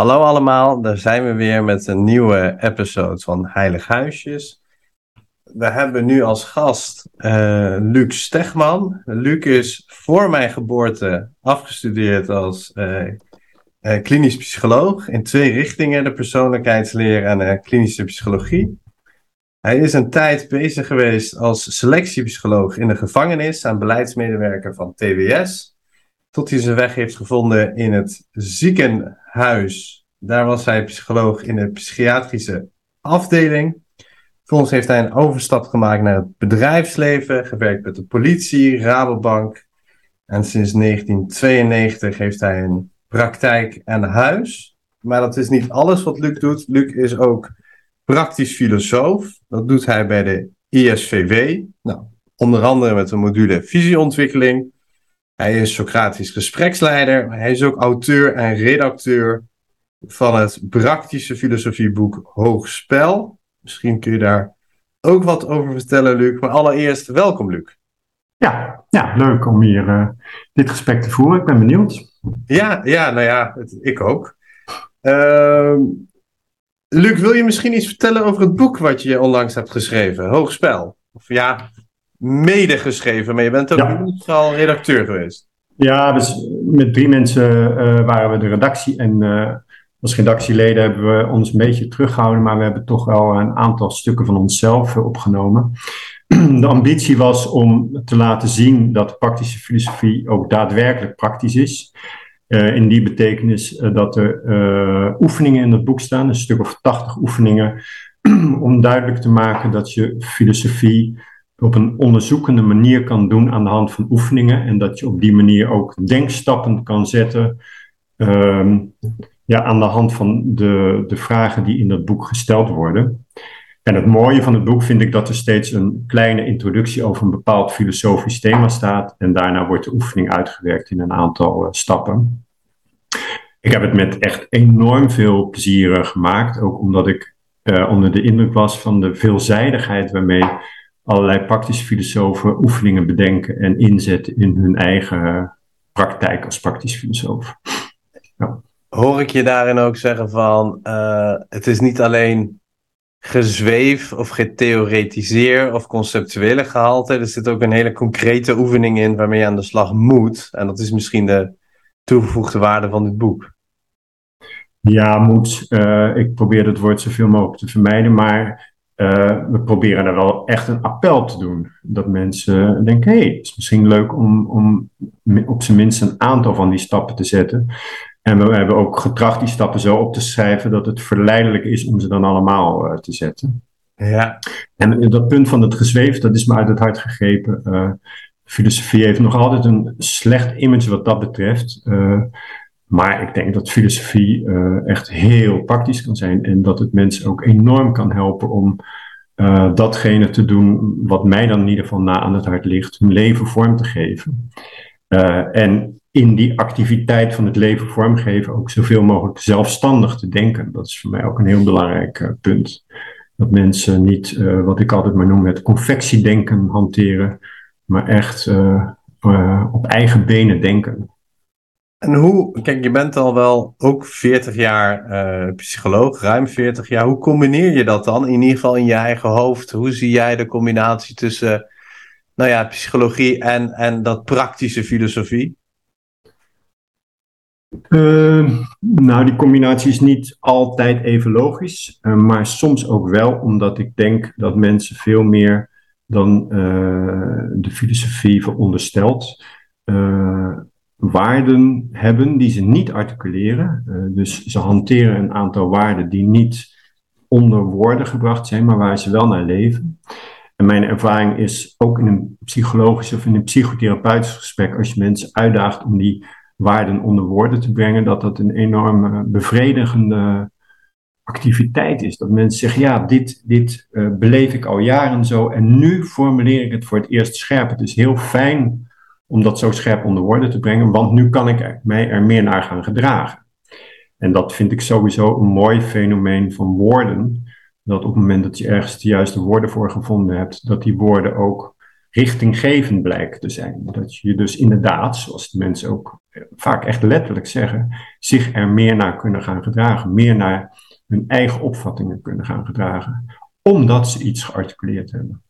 Hallo allemaal, daar zijn we weer met een nieuwe episode van Heilig Huisjes. We hebben nu als gast uh, Luc Stegman. Luc is voor mijn geboorte afgestudeerd als uh, uh, klinisch psycholoog in twee richtingen, de persoonlijkheidsleer en de klinische psychologie. Hij is een tijd bezig geweest als selectiepsycholoog in de gevangenis en beleidsmedewerker van TWS. Tot hij zijn weg heeft gevonden in het ziekenhuis. Daar was hij psycholoog in de psychiatrische afdeling. Vervolgens heeft hij een overstap gemaakt naar het bedrijfsleven, gewerkt met de politie, Rabobank. En sinds 1992 heeft hij een praktijk en huis. Maar dat is niet alles wat Luc doet. Luc is ook praktisch filosoof. Dat doet hij bij de ISVW. Nou, onder andere met de module visieontwikkeling. Hij is Socratisch gespreksleider. Hij is ook auteur en redacteur van het praktische filosofieboek Hoogspel. Misschien kun je daar ook wat over vertellen, Luc. Maar allereerst, welkom, Luc. Ja, ja leuk om hier uh, dit gesprek te voeren. Ik ben benieuwd. Ja, ja nou ja, het, ik ook. Uh, Luc, wil je misschien iets vertellen over het boek wat je onlangs hebt geschreven, Hoogspel? Of ja, mede geschreven, maar je bent ook ja. al redacteur geweest. Ja, dus met drie mensen uh, waren we de redactie en uh, als redactieleden hebben we ons een beetje teruggehouden, maar we hebben toch wel een aantal stukken van onszelf opgenomen. De ambitie was om te laten zien dat praktische filosofie ook daadwerkelijk praktisch is. In die betekenis dat er oefeningen in het boek staan, een stuk of tachtig oefeningen, om duidelijk te maken dat je filosofie op een onderzoekende manier kan doen aan de hand van oefeningen en dat je op die manier ook denkstappen kan zetten ehm, ja, aan de hand van de, de vragen die in dat boek gesteld worden. En het mooie van het boek vind ik dat er steeds een kleine introductie over een bepaald filosofisch thema staat. En daarna wordt de oefening uitgewerkt in een aantal uh, stappen. Ik heb het met echt enorm veel plezier gemaakt. Ook omdat ik uh, onder de indruk was van de veelzijdigheid waarmee allerlei praktische filosofen oefeningen bedenken en inzetten in hun eigen praktijk als praktisch filosoof. Ja. Hoor ik je daarin ook zeggen van uh, het is niet alleen gezweef of getheoretiseer of conceptuele gehalte. Er zit ook een hele concrete oefening in waarmee je aan de slag moet. En dat is misschien de toegevoegde waarde van dit boek. Ja, moet. Uh, ik probeer het woord zoveel mogelijk te vermijden, maar uh, we proberen er wel echt een appel te doen. Dat mensen denken, hé, hey, het is misschien leuk om, om op zijn minst een aantal van die stappen te zetten. En we hebben ook getracht die stappen zo op te schrijven dat het verleidelijk is om ze dan allemaal uh, te zetten. Ja. En dat punt van het gezweef, dat is me uit het hart gegrepen. Uh, filosofie heeft nog altijd een slecht image wat dat betreft. Maar ik denk dat filosofie echt heel praktisch kan zijn en dat het mensen ook enorm kan helpen om datgene te doen wat mij dan in ieder geval na aan het hart ligt, hun leven vorm te geven. en in die activiteit van het leven vormgeven ook zoveel mogelijk zelfstandig te denken. Dat is voor mij ook een heel belangrijk punt. Dat mensen niet, wat ik altijd maar noem, het confectiedenken hanteren, maar echt op eigen benen denken. En hoe, kijk, je bent al wel ook 40 jaar psycholoog, ruim 40 jaar. Hoe combineer je dat dan, in ieder geval in je eigen hoofd? Hoe zie jij de combinatie tussen, nou ja, psychologie en, en dat praktische filosofie? Uh, nou, die combinatie is niet altijd even logisch, uh, maar soms ook wel, omdat ik denk dat mensen veel meer dan uh, de filosofie veronderstelt, waarden hebben die ze niet articuleren. dus ze hanteren een aantal waarden die niet onder woorden gebracht zijn, maar waar ze wel naar leven. En mijn ervaring is ook in een psychologisch of in een psychotherapeutisch gesprek, als je mensen uitdaagt om die waarden onder woorden te brengen, dat dat een enorm bevredigende activiteit is. Dat mensen zeggen, ja, dit, dit uh, beleef ik al jaren zo en nu formuleer ik het voor het eerst scherp. Het is heel fijn om dat zo scherp onder woorden te brengen, want nu kan ik mij er meer naar gaan gedragen. En dat vind ik sowieso een mooi fenomeen van woorden. Dat op het moment dat je ergens de juiste woorden voor gevonden hebt, dat die woorden ook richtinggevend blijken te zijn. Dat je dus inderdaad, zoals de mensen ook vaak echt letterlijk zeggen, zich er meer naar kunnen gaan gedragen. Meer naar hun eigen opvattingen kunnen gaan gedragen. Omdat ze iets gearticuleerd hebben.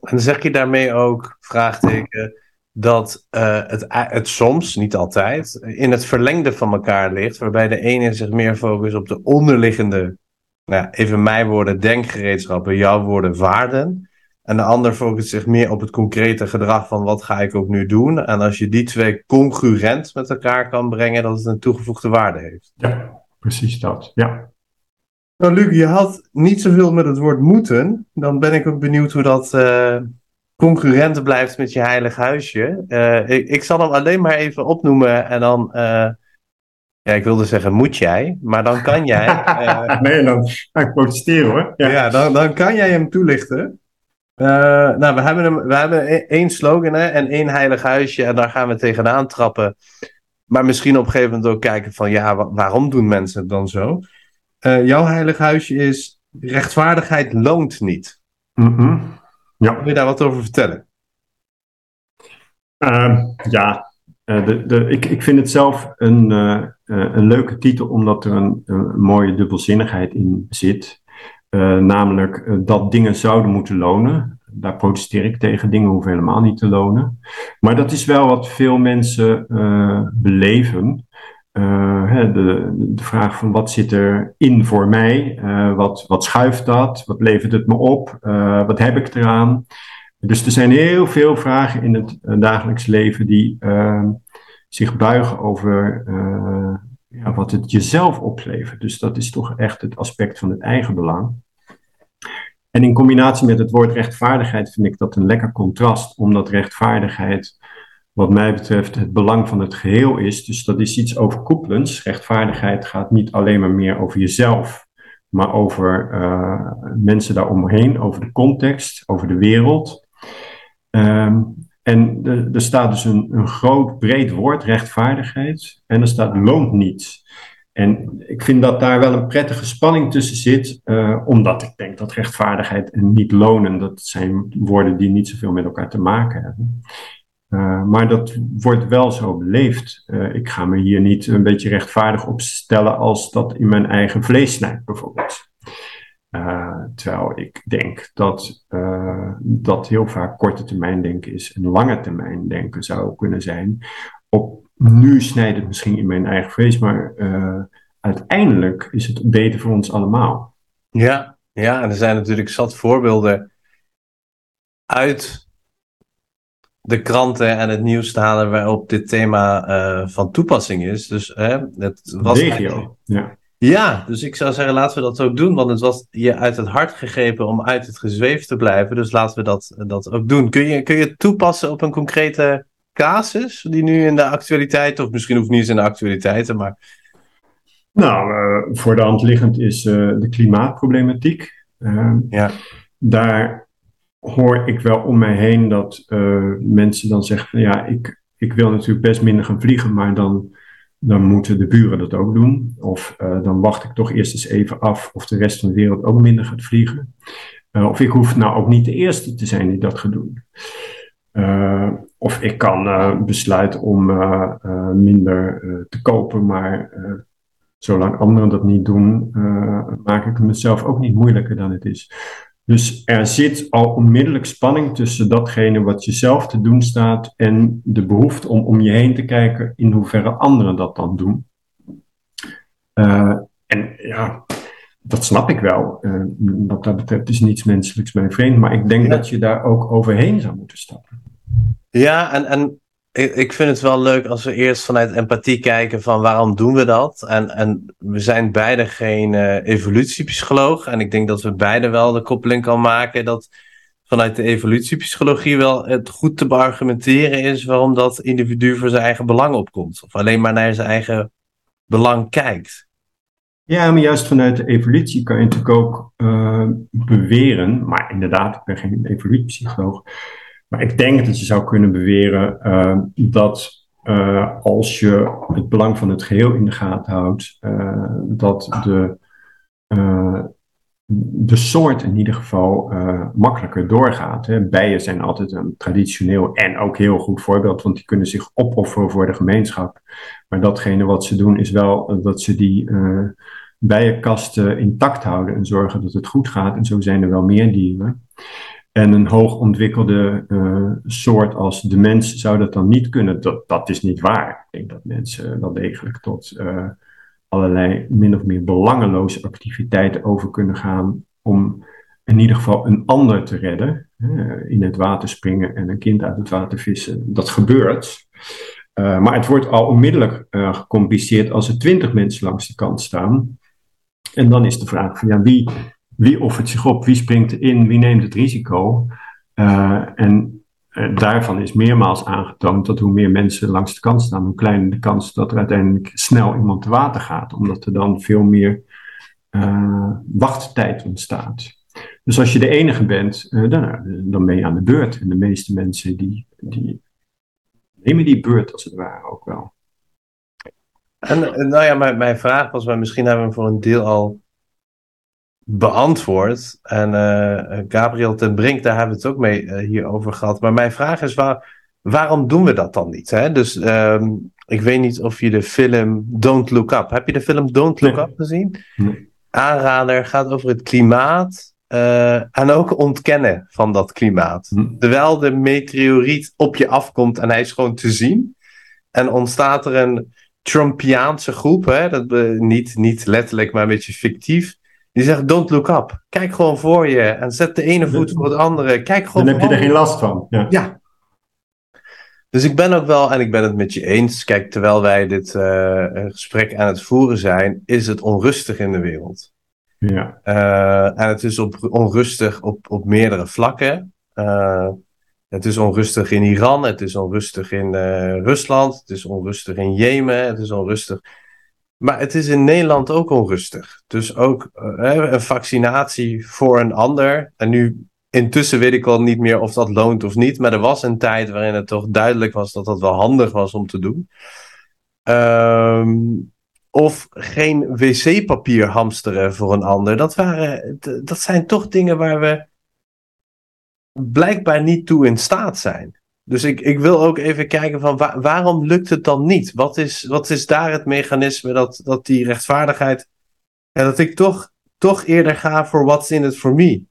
En zeg je daarmee ook, vraagteken, dat uh, het, het soms, niet altijd, in het verlengde van elkaar ligt, waarbij de ene zich meer focust op de onderliggende, nou, even mijn woorden, denkgereedschappen, jouw woorden, waarden. En de ander focust zich meer op het concrete gedrag van wat ga ik ook nu doen. En als je die twee congruent met elkaar kan brengen, dat het een toegevoegde waarde heeft. Ja, precies dat. Ja. Nou, Luc, je had niet zoveel met het woord moeten. Dan ben ik ook benieuwd hoe dat uh, concurrent blijft met je heilig huisje. Uh, ik, ik, zal hem alleen maar even opnoemen en dan. Uh, ja, ik wilde zeggen, moet jij, maar dan kan jij. nee, dan ga ik protesteren hoor. Ja, ja dan, dan kan jij hem toelichten. nou, we hebben, hem, we hebben e-, één slogan hè, en één heilig huisje en daar gaan we tegenaan trappen. Maar misschien op een gegeven moment ook kijken van ja, waarom doen mensen het dan zo? Uh, jouw heilig huisje is rechtvaardigheid loont niet. Mm -hmm. Ja. Wil je daar wat over vertellen? Uh, ja, uh, de, de, ik, ik vind het zelf een, uh, een leuke titel omdat er een, een mooie dubbelzinnigheid in zit. namelijk dat dingen zouden moeten lonen daar protesteer ik tegen. Dingen hoeven helemaal niet te lonen. Maar dat is wel wat veel mensen beleven. Hè, de, de, vraag van wat zit er in voor mij? Uh, wat, wat schuift dat? Wat levert het me op? wat heb ik eraan? Dus er zijn heel veel vragen in het dagelijks leven die zich buigen over ja, wat het jezelf oplevert. Dus dat is toch echt het aspect van het eigen belang. En in combinatie met het woord rechtvaardigheid vind ik dat een lekker contrast, omdat rechtvaardigheid, wat mij betreft, het belang van het geheel is. Dus dat is iets overkoepelends. Rechtvaardigheid gaat niet alleen maar meer over jezelf, maar over uh, mensen daaromheen, over de context, over de wereld. Um, en er staat dus een, een groot, breed woord, rechtvaardigheid, en er staat loont niets. En ik vind dat daar wel een prettige spanning tussen zit, uh, omdat ik denk dat rechtvaardigheid en niet lonen, dat zijn woorden die niet zoveel met elkaar te maken hebben. Uh, maar dat wordt wel zo beleefd. Uh, ik ga me hier niet een beetje rechtvaardig opstellen als dat in mijn eigen vlees snijdt, bijvoorbeeld. terwijl ik denk dat dat heel vaak korte termijn denken is en lange termijn denken zou kunnen zijn. Op nu snijdt het misschien in mijn eigen vlees, maar uiteindelijk is het beter voor ons allemaal. Ja, ja, en er zijn natuurlijk zat voorbeelden uit de kranten en het nieuws te halen waarop dit thema uh, van toepassing is. Dus hè, het was. Regio, ja. Ja, dus ik zou zeggen, laten we dat ook doen. Want het was je uit het hart gegrepen om uit het gezweef te blijven. Dus laten we dat, dat ook doen. Kun je, kun je het toepassen op een concrete casus die nu in de actualiteit, of misschien hoeft niet eens in de actualiteiten, maar. Nou, uh, voor de hand liggend is uh, de klimaatproblematiek. Uh, ja. Daar hoor ik wel om mij heen dat mensen dan zeggen ja, ik, ik wil natuurlijk best minder gaan vliegen, maar dan, dan moeten de buren dat ook doen. Of dan wacht ik toch eerst eens even af of de rest van de wereld ook minder gaat vliegen. of ik hoef nou ook niet de eerste te zijn die dat gaat doen. Of ik kan besluiten om minder te kopen, maar zolang anderen dat niet doen, maak ik het mezelf ook niet moeilijker dan het is. Dus er zit al onmiddellijk spanning tussen datgene wat je zelf te doen staat en de behoefte om om je heen te kijken in hoeverre anderen dat dan doen. en ja, dat snap ik wel. wat dat betreft is niets menselijks bij vreemd, maar ik denk dat je daar ook overheen zou moeten stappen. Ja, en, en ik vind het wel leuk als we eerst vanuit empathie kijken van waarom doen we dat? En, en we zijn beide geen uh, evolutiepsycholoog. En ik denk dat we beide wel de koppeling kan maken dat vanuit de evolutiepsychologie wel het goed te beargumenteren is waarom dat individu voor zijn eigen belang opkomt. Of alleen maar naar zijn eigen belang kijkt. Ja, maar juist vanuit de evolutie kan je natuurlijk ook uh, beweren, maar inderdaad, ik ben geen evolutiepsycholoog, maar ik denk dat je zou kunnen beweren uh, dat uh, als je het belang van het geheel in de gaten houdt, dat de, de soort in ieder geval makkelijker doorgaat. Hè. Bijen zijn altijd een traditioneel en ook heel goed voorbeeld, want die kunnen zich opofferen voor de gemeenschap. Maar datgene wat ze doen is wel dat ze die bijenkasten intact houden en zorgen dat het goed gaat. En zo zijn er wel meer dieren. En een hoog ontwikkelde uh, soort als de mens zou dat dan niet kunnen. Dat, dat is niet waar. Ik denk dat mensen wel degelijk tot uh, allerlei min of meer belangeloze activiteiten over kunnen gaan om in ieder geval een ander te redden. In het water springen en een kind uit het water vissen. Dat gebeurt. maar het wordt al onmiddellijk gecompliceerd als er twintig mensen langs de kant staan. En dan is de vraag van ja, wie, wie offert zich op, wie springt erin, wie neemt het risico? Uh, en uh, daarvan is meermaals aangetoond dat hoe meer mensen langs de kant staan, hoe kleiner de kans dat er uiteindelijk snel iemand te water gaat, omdat er dan veel meer uh, wachttijd ontstaat. Dus als je de enige bent, dan, dan ben je aan de beurt. En de meeste mensen die, die nemen die beurt als het ware ook wel. En nou ja, mijn, vraag was, maar misschien hebben we voor een deel al beantwoord. En uh, Gabriel ten Brink, daar hebben we het ook mee uh, hier over gehad. Maar mijn vraag is, waar, waarom doen we dat dan niet? Hè? Dus um, ik weet niet of je de film Don't Look Up... Heb je de film Don't Look Up gezien? Nee. Aanrader gaat over het klimaat... Uh, en ook ontkennen van dat klimaat. Hm. Terwijl de meteoriet op je afkomt en hij is gewoon te zien. En ontstaat er een Trumpiaanse groep, hè, dat, niet, niet letterlijk, maar een beetje fictief. Die zegt: Don't look up. Kijk gewoon voor je en zet de ene voet voor het andere. Kijk gewoon. Dan heb je er geen last van. Ja. ja. Dus ik ben ook wel, en ik ben het met je eens. Kijk, terwijl wij dit uh, gesprek aan het voeren zijn, is het onrustig in de wereld. Ja. Uh, en het is op, onrustig op, op meerdere vlakken. Het is onrustig in Iran, het is onrustig in Rusland, het is onrustig in Jemen, het is onrustig. Maar het is in Nederland ook onrustig. Dus ook uh, een vaccinatie voor een ander. En nu, intussen weet ik al niet meer of dat loont of niet. Maar er was een tijd waarin het toch duidelijk was dat dat wel handig was om te doen. Um, of geen wc-papier hamsteren voor een ander. Dat, waren, dat zijn toch dingen waar we blijkbaar niet toe in staat zijn. Dus ik, ik wil ook even kijken van waar, waarom lukt het dan niet? Wat is, wat is daar het mechanisme dat, dat die rechtvaardigheid. En dat ik toch, toch eerder ga voor what's in it for me?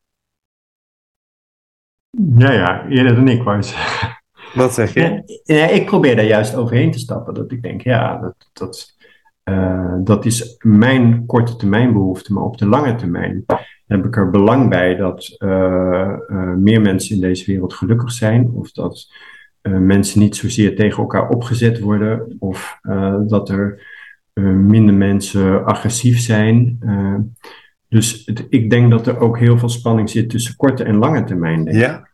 Nou ja, eerder dan ik wou zeggen. Wat zeg je? Ja, ja, ik probeer daar juist overheen te stappen. Dat ik denk, ja, dat, dat, uh, dat is mijn korte termijn behoefte. Maar op de lange termijn heb ik er belang bij dat uh, uh, meer mensen in deze wereld gelukkig zijn. Of dat uh, mensen niet zozeer tegen elkaar opgezet worden. Of dat er minder mensen agressief zijn. dus het, ik denk dat er ook heel veel spanning zit tussen korte en lange termijn. Denk ik. Ja.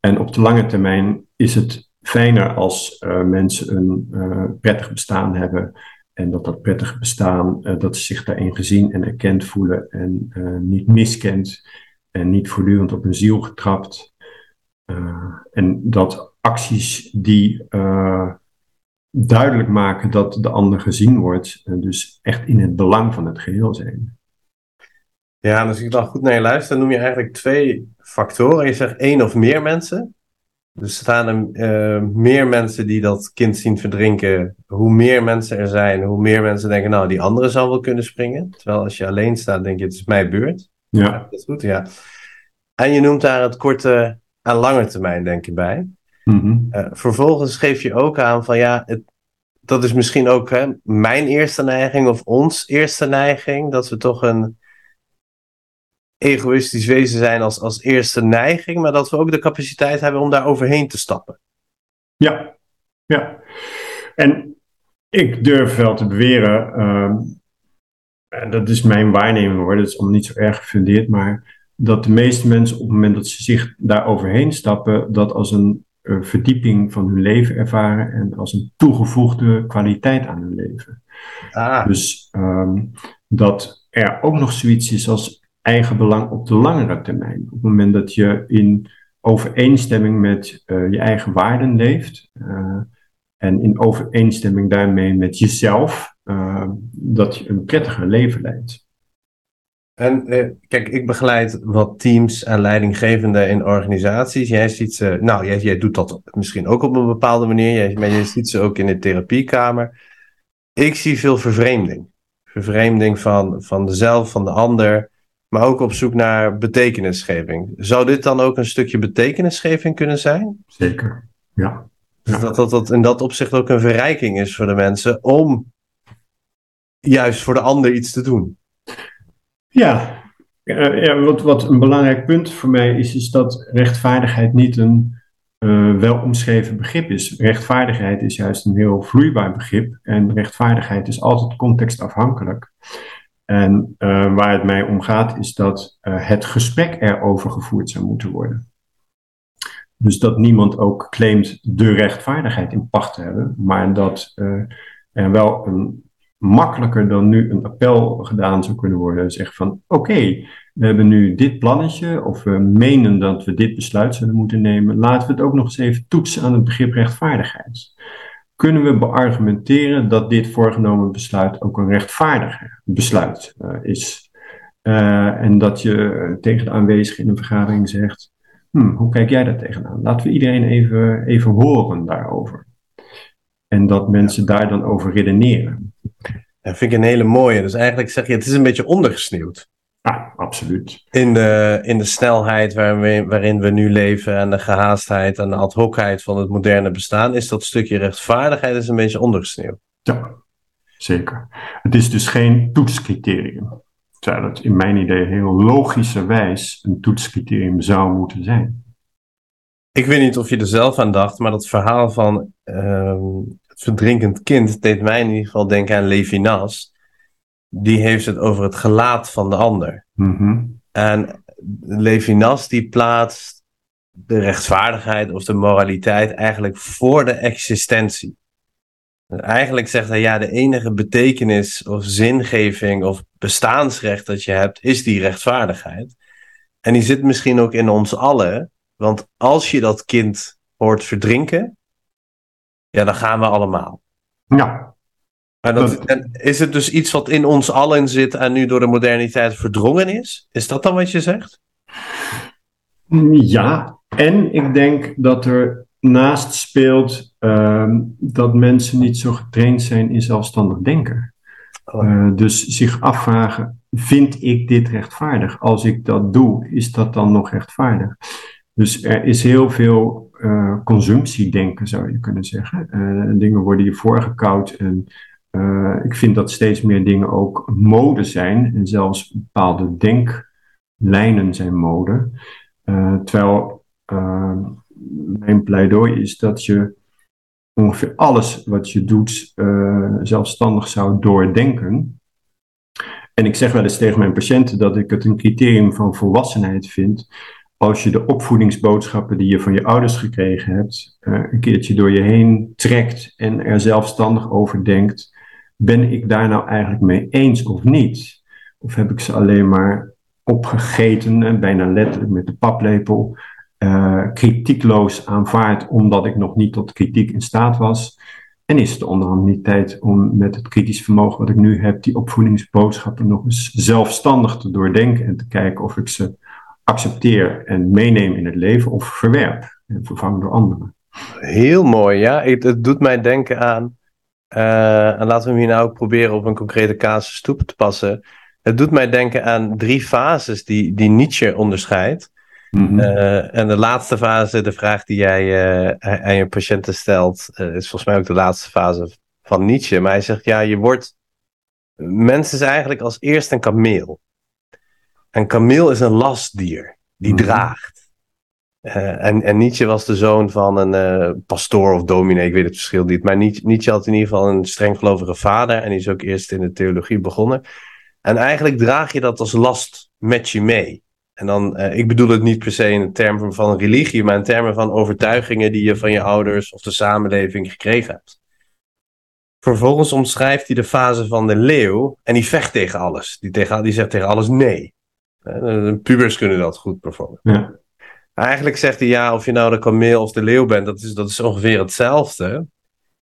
En op de lange termijn is het fijner als mensen een prettig bestaan hebben. En dat dat prettige bestaan, uh, dat ze zich daarin gezien en erkend voelen en uh, niet miskend en niet voortdurend op hun ziel getrapt. Uh, en dat acties die duidelijk maken dat de ander gezien wordt, dus echt in het belang van het geheel zijn. Ja, als ik dan goed naar je luister, noem je eigenlijk twee factoren. Je zegt één of meer mensen. Dus er staan er uh, meer mensen die dat kind zien verdrinken. Hoe meer mensen er zijn, hoe meer mensen denken, nou, die andere zal wel kunnen springen. Terwijl als je alleen staat, denk je, het is mijn beurt. Ja. Dat is goed, ja. En je noemt daar het korte en lange termijn, denk je bij. Mm-hmm. Uh, vervolgens geef je ook aan van, ja, het, dat is misschien ook hè, mijn eerste neiging of ons eerste neiging. Dat we toch een egoïstisch wezen zijn als, als eerste neiging, maar dat we ook de capaciteit hebben om daar overheen te stappen. Ja, ja. En ik durf wel te beweren, uh, en dat is mijn waarneming hoor, dat is allemaal niet zo erg gefundeerd, maar dat de meeste mensen op het moment dat ze zich daar overheen stappen, dat als een uh, verdieping van hun leven ervaren en als een toegevoegde kwaliteit aan hun leven. Ah. Dus um, dat er ook nog zoiets is als eigen belang op de langere termijn. Op het moment dat je in overeenstemming met uh, je eigen waarden leeft uh, en in overeenstemming daarmee met jezelf, dat je een prettiger leven leidt. En eh, kijk, ik begeleid wat teams en leidinggevenden in organisaties. Jij ziet ze, nou, jij, jij doet dat misschien ook op een bepaalde manier, jij, maar je ziet ze ook in de therapiekamer. Ik zie veel vervreemding. Vervreemding van, van de zelf, van de ander, maar ook op zoek naar betekenisgeving. Zou dit dan ook een stukje betekenisgeving kunnen zijn? Zeker, ja. ja. Dat, dat dat in dat opzicht ook een verrijking is voor de mensen om juist voor de ander iets te doen. Ja, ja wat, wat een belangrijk punt voor mij is, is dat rechtvaardigheid niet een uh, wel omschreven begrip is. Rechtvaardigheid is juist een heel vloeibaar begrip en rechtvaardigheid is altijd contextafhankelijk. En uh, waar het mij om gaat is dat het gesprek erover gevoerd zou moeten worden. Dus dat niemand ook claimt de rechtvaardigheid in pacht te hebben, maar dat er wel een makkelijker dan nu een appel gedaan zou kunnen worden. Zeg van oké, we hebben nu dit plannetje of we menen dat we dit besluit zullen moeten nemen. Laten we het ook nog eens even toetsen aan het begrip rechtvaardigheid. Kunnen we beargumenteren dat dit voorgenomen besluit ook een rechtvaardig besluit uh, is? Uh, en dat je tegen de aanwezigen in een vergadering zegt, hm, hoe kijk jij daar tegenaan? Laten we iedereen even, even horen daarover. En dat mensen daar dan over redeneren. Dat vind ik een hele mooie. Dus eigenlijk zeg je, het is een beetje ondergesneeuwd. Ja, absoluut. In de, in de snelheid waarin we, waarin we nu leven en de gehaastheid en de ad hocheid van het moderne bestaan, is dat stukje rechtvaardigheid is een beetje ondergesneeuwd. Ja, zeker. Het is dus geen toetscriterium. Terwijl het in mijn idee heel logischerwijs een toetscriterium zou moeten zijn. Ik weet niet of je er zelf aan dacht, maar dat verhaal van ehm, verdrinkend kind deed mij in ieder geval denken aan Levinas. Die heeft het over het gelaat van de ander. Mm En Levinas die plaatst de rechtvaardigheid of de moraliteit eigenlijk voor de existentie. eigenlijk zegt hij, ja, de enige betekenis of zingeving of bestaansrecht dat je hebt, is die rechtvaardigheid. En die zit misschien ook in ons allen, want als je dat kind hoort verdrinken, ja, dan gaan we allemaal. Ja. Maar dat, en is het dus iets wat in ons allen zit en nu door de moderniteit verdrongen is? Is dat dan wat je zegt? Ja, en ik denk dat er naast speelt uh, dat mensen niet zo getraind zijn in zelfstandig denken. Oh. Uh, dus zich afvragen, vind ik dit rechtvaardig? Als ik dat doe, is dat dan nog rechtvaardig? Dus er is heel veel uh, consumptiedenken, zou je kunnen zeggen. Uh, dingen worden je voorgekoud en uh, ik vind dat steeds meer dingen ook mode zijn en zelfs bepaalde denklijnen zijn mode. terwijl mijn pleidooi is dat je ongeveer alles wat je doet zelfstandig zou doordenken. En ik zeg wel eens tegen mijn patiënten dat ik het een criterium van volwassenheid vind als je de opvoedingsboodschappen die je van je ouders gekregen hebt, een keertje door je heen trekt en er zelfstandig over denkt, ben ik daar nou eigenlijk mee eens of niet? Of heb ik ze alleen maar opgegeten en bijna letterlijk met de paplepel, uh, kritiekloos aanvaard omdat ik nog niet tot kritiek in staat was? En is het onderhand niet tijd om met het kritisch vermogen wat ik nu heb, die opvoedingsboodschappen nog eens zelfstandig te doordenken en te kijken of ik ze accepteer en meeneem in het leven of verwerp en vervang door anderen. Heel mooi, ja. Het doet mij denken aan, uh, en laten we hem hier nou ook proberen op een concrete casus toe te passen. Het doet mij denken aan drie fases die, die Nietzsche onderscheidt. Mm uh, en de laatste fase, de vraag die jij uh, aan je patiënten stelt, is volgens mij ook de laatste fase van Nietzsche. Maar hij zegt, ja, je wordt... Mens is eigenlijk als eerst een kameel. Een kameel is een lastdier die mhm. draagt. Uh, en, Nietzsche was de zoon van een uh, pastoor of dominee, ik weet het verschil niet. Maar Nietzsche had in ieder geval een strenggelovige vader en die is ook eerst in de theologie begonnen. En eigenlijk draag je dat als last met je mee. En dan, uh, ik bedoel het niet per se in termen van religie, maar in termen van overtuigingen die je van je ouders of de samenleving gekregen hebt. Vervolgens omschrijft hij de fase van de leeuw en die vecht tegen alles. Die, tegen, die zegt tegen alles nee. Pubers kunnen dat goed bijvoorbeeld. Ja. Eigenlijk zegt hij ja, of je nou de kameel of de leeuw bent, dat is, dat is ongeveer hetzelfde.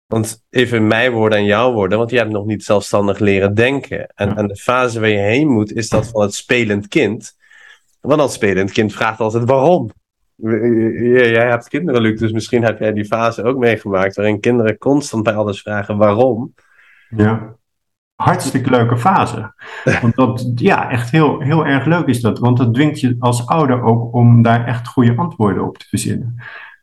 Want even mijn woorden en jouw woorden, want je hebt nog niet zelfstandig leren denken. En, en de fase waar je heen moet, is dat van het spelend kind. Want dat spelend kind vraagt altijd waarom. Jij hebt kinderen, Luc, dus misschien heb jij die fase ook meegemaakt, waarin kinderen constant bij alles vragen waarom. Ja, hartstikke leuke fase. Want dat, ja, echt heel, heel erg leuk is dat. Want dat dwingt je als ouder ook om daar echt goede antwoorden op te verzinnen.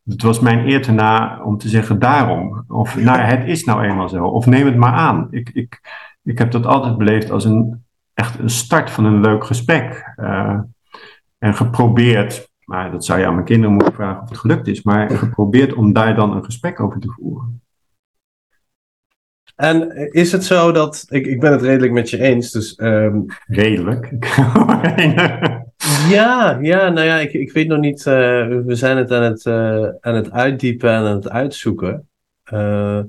Het was mijn eer na om te zeggen daarom. Of nou, het is nou eenmaal zo. Of neem het maar aan. Ik, ik, ik heb dat altijd beleefd als een echt een start van een leuk gesprek. Uh, en geprobeerd, maar dat zou je aan mijn kinderen moeten vragen of het gelukt is, maar geprobeerd om daar dan een gesprek over te voeren. En is het zo dat, ik, ik ben het redelijk met je eens, dus... Um... Redelijk? ja, ja, nou ja, ik, ik weet nog niet, uh, we zijn het aan het, uh, aan het uitdiepen en aan het uitzoeken. Uh,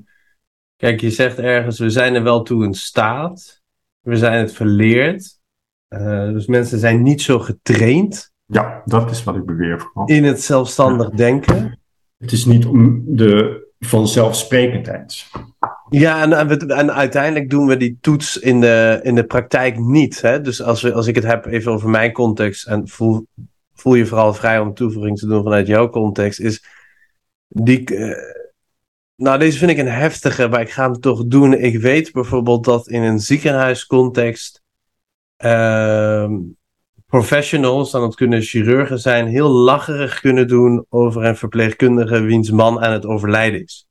kijk, je zegt ergens, we zijn er wel toe in staat, we zijn het verleerd, dus mensen zijn niet zo getraind. Ja, dat is wat ik beweer vooral. In het zelfstandig denken. Het is niet om de vanzelfsprekendheid. Ja, en, en, uiteindelijk doen we die toets in de, in de praktijk niet. Hè? Dus als, we, als ik het heb even over mijn context, en voel, voel je vooral vrij om toevoeging te doen vanuit jouw context, is die. Uh, nou, deze vind ik een heftige, maar ik ga hem toch doen. Ik weet bijvoorbeeld dat in een ziekenhuiscontext. Uh, professionals, dan het kunnen chirurgen zijn, heel lacherig kunnen doen over een verpleegkundige wiens man aan het overlijden is.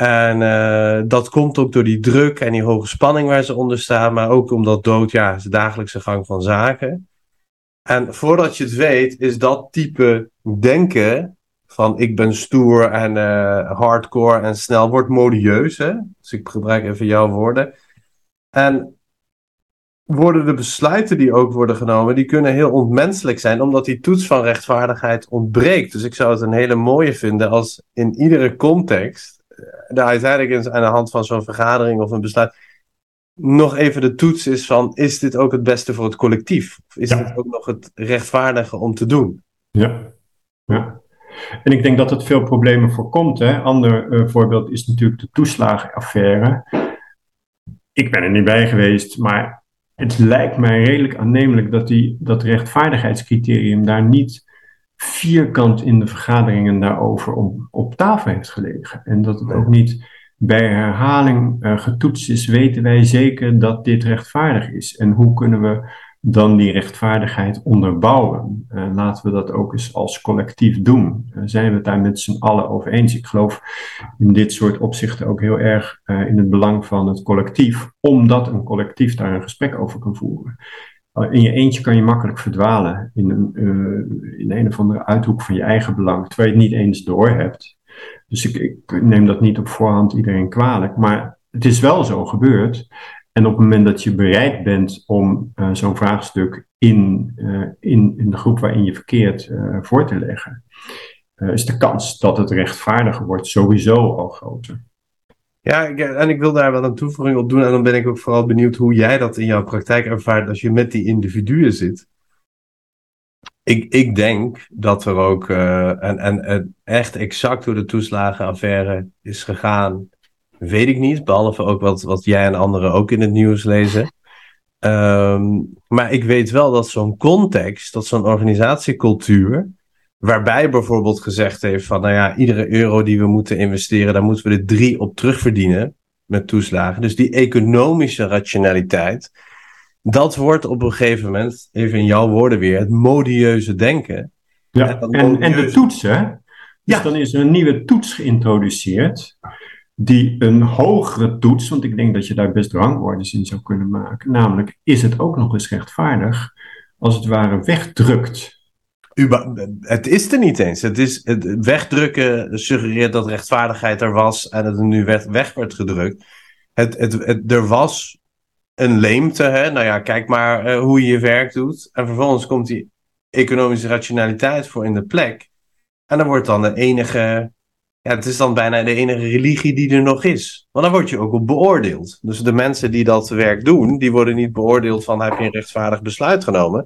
En uh, dat komt ook door die druk en die hoge spanning waar ze onder staan, maar ook omdat dood, ja, is de dagelijkse gang van zaken. En voordat je het weet, is dat type denken van ik ben stoer en uh, hardcore en snel wordt modieus. Hè? Dus ik gebruik even jouw woorden. En worden de besluiten die ook worden genomen, die kunnen heel onmenselijk zijn, omdat die toets van rechtvaardigheid ontbreekt. Dus ik zou het een hele mooie vinden als in iedere context, de uiteindelijk aan de hand van zo'n vergadering of een besluit, nog even de toets is van, is dit ook het beste voor het collectief? Of is dit ook nog het rechtvaardige om te doen? Ja, ja. En ik denk dat het veel problemen voorkomt. Een ander uh, voorbeeld is natuurlijk de toeslagenaffaire. Ik ben er niet bij geweest, maar het lijkt mij redelijk aannemelijk dat die, dat rechtvaardigheidscriterium daar niet vierkant in de vergaderingen daarover op, op tafel heeft gelegen. En dat het ook niet bij herhaling uh, getoetst is, weten wij zeker dat dit rechtvaardig is. En hoe kunnen we dan die rechtvaardigheid onderbouwen. Uh, laten we dat ook eens als collectief doen. Uh, zijn we het daar met z'n allen over eens? Ik geloof in dit soort opzichten ook heel erg in het belang van het collectief, omdat een collectief daar een gesprek over kan voeren. In je eentje kan je makkelijk verdwalen in een, in een of andere uithoek van je eigen belang, terwijl je het niet eens doorhebt. Dus ik, ik neem dat niet op voorhand iedereen kwalijk, maar het is wel zo gebeurd. En op het moment dat je bereid bent om uh, zo'n vraagstuk in, uh, in, in de groep waarin je verkeert voor te leggen, is de kans dat het rechtvaardiger wordt sowieso al groter. Ja, en ik wil daar wel een toevoeging op doen. En dan ben ik ook vooral benieuwd hoe jij dat in jouw praktijk ervaart als je met die individuen zit. Ik, ik denk dat er ook, en, en, en echt exact hoe de toeslagenaffaire is gegaan, weet ik niet. Behalve ook wat, wat jij en anderen ook in het nieuws lezen. Um, maar ik weet wel dat zo'n context, dat zo'n organisatiecultuur, waarbij bijvoorbeeld gezegd heeft van, nou ja, iedere euro die we moeten investeren, daar moeten we er drie op terugverdienen met toeslagen. Dus die economische rationaliteit, dat wordt op een gegeven moment, even in jouw woorden weer, het modieuze denken. Ja, en, en, en de toetsen. Dus ja. dan is er een nieuwe toets geïntroduceerd die een hogere toets, want ik denk dat je daar best rangordens in zou kunnen maken, namelijk is het ook nog eens rechtvaardig, als het ware wegdrukt. Het is er niet eens. Het is, het wegdrukken suggereert dat rechtvaardigheid er was en het er nu weg, werd gedrukt. Het, het, het, er was een leemte, hè? nou ja, kijk maar uh, hoe je je werk doet. En vervolgens komt die economische rationaliteit voor in de plek. En dan wordt dan de enige, ja, het is dan bijna de enige religie die er nog is. Want dan word je ook op beoordeeld. Dus de mensen die dat werk doen, die worden niet beoordeeld van heb je een rechtvaardig besluit genomen.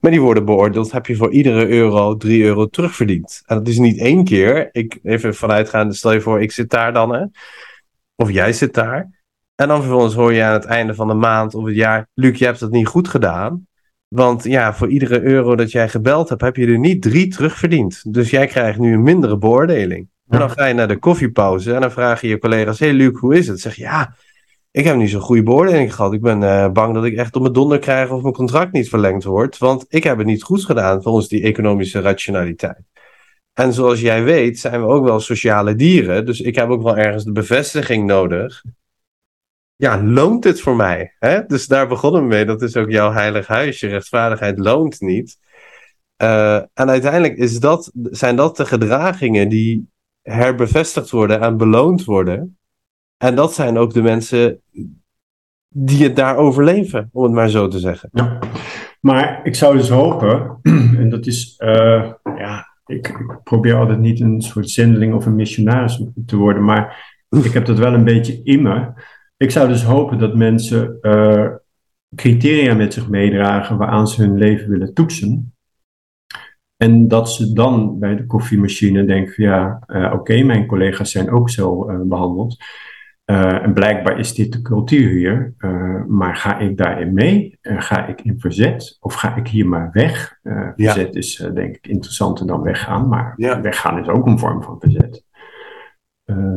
Maar die worden beoordeeld, heb je voor iedere euro 3 euro terugverdiend. En dat is niet één keer. Ik, even vanuitgaande, stel je voor, ik zit daar dan, hè? of jij zit daar. En dan vervolgens hoor je aan het einde van de maand of het jaar, Luc, je hebt het niet goed gedaan. Want ja, voor iedere euro dat jij gebeld hebt, heb je er niet drie terugverdiend. Dus jij krijgt nu een mindere beoordeling. En dan ga je naar de koffiepauze en dan vraag je je collega's: Hey Luc, hoe is het? Zeg ja, ik heb niet zo'n goede beoordeling gehad. Ik ben uh, bang dat ik echt op mijn donder krijg of mijn contract niet verlengd wordt. Want ik heb het niet goed gedaan volgens die economische rationaliteit. En zoals jij weet, zijn we ook wel sociale dieren. Dus ik heb ook wel ergens de bevestiging nodig. Ja, loont het voor mij? Hè? Dus daar begonnen we mee. Dat is ook jouw heilig huisje. Rechtvaardigheid loont niet. Uh, en uiteindelijk is dat, zijn dat de gedragingen die herbevestigd worden en beloond worden. En dat zijn ook de mensen die het daar overleven, om het maar zo te zeggen. Ja. Maar ik zou dus hopen, en dat is, uh, ja, ik, ik, probeer altijd niet een soort zendeling of een missionaris te worden, maar ik heb dat wel een beetje in me. Ik zou dus hopen dat mensen uh, criteria met zich meedragen waaraan ze hun leven willen toetsen. En dat ze dan bij de koffiemachine denken: ja, uh, oké, okay, mijn collega's zijn ook zo behandeld. Uh, en blijkbaar is dit de cultuur hier. maar ga ik daarin mee? ga ik in verzet? Of ga ik hier maar weg? verzet ja. is denk ik interessanter dan weggaan. Maar ja. weggaan is ook een vorm van verzet.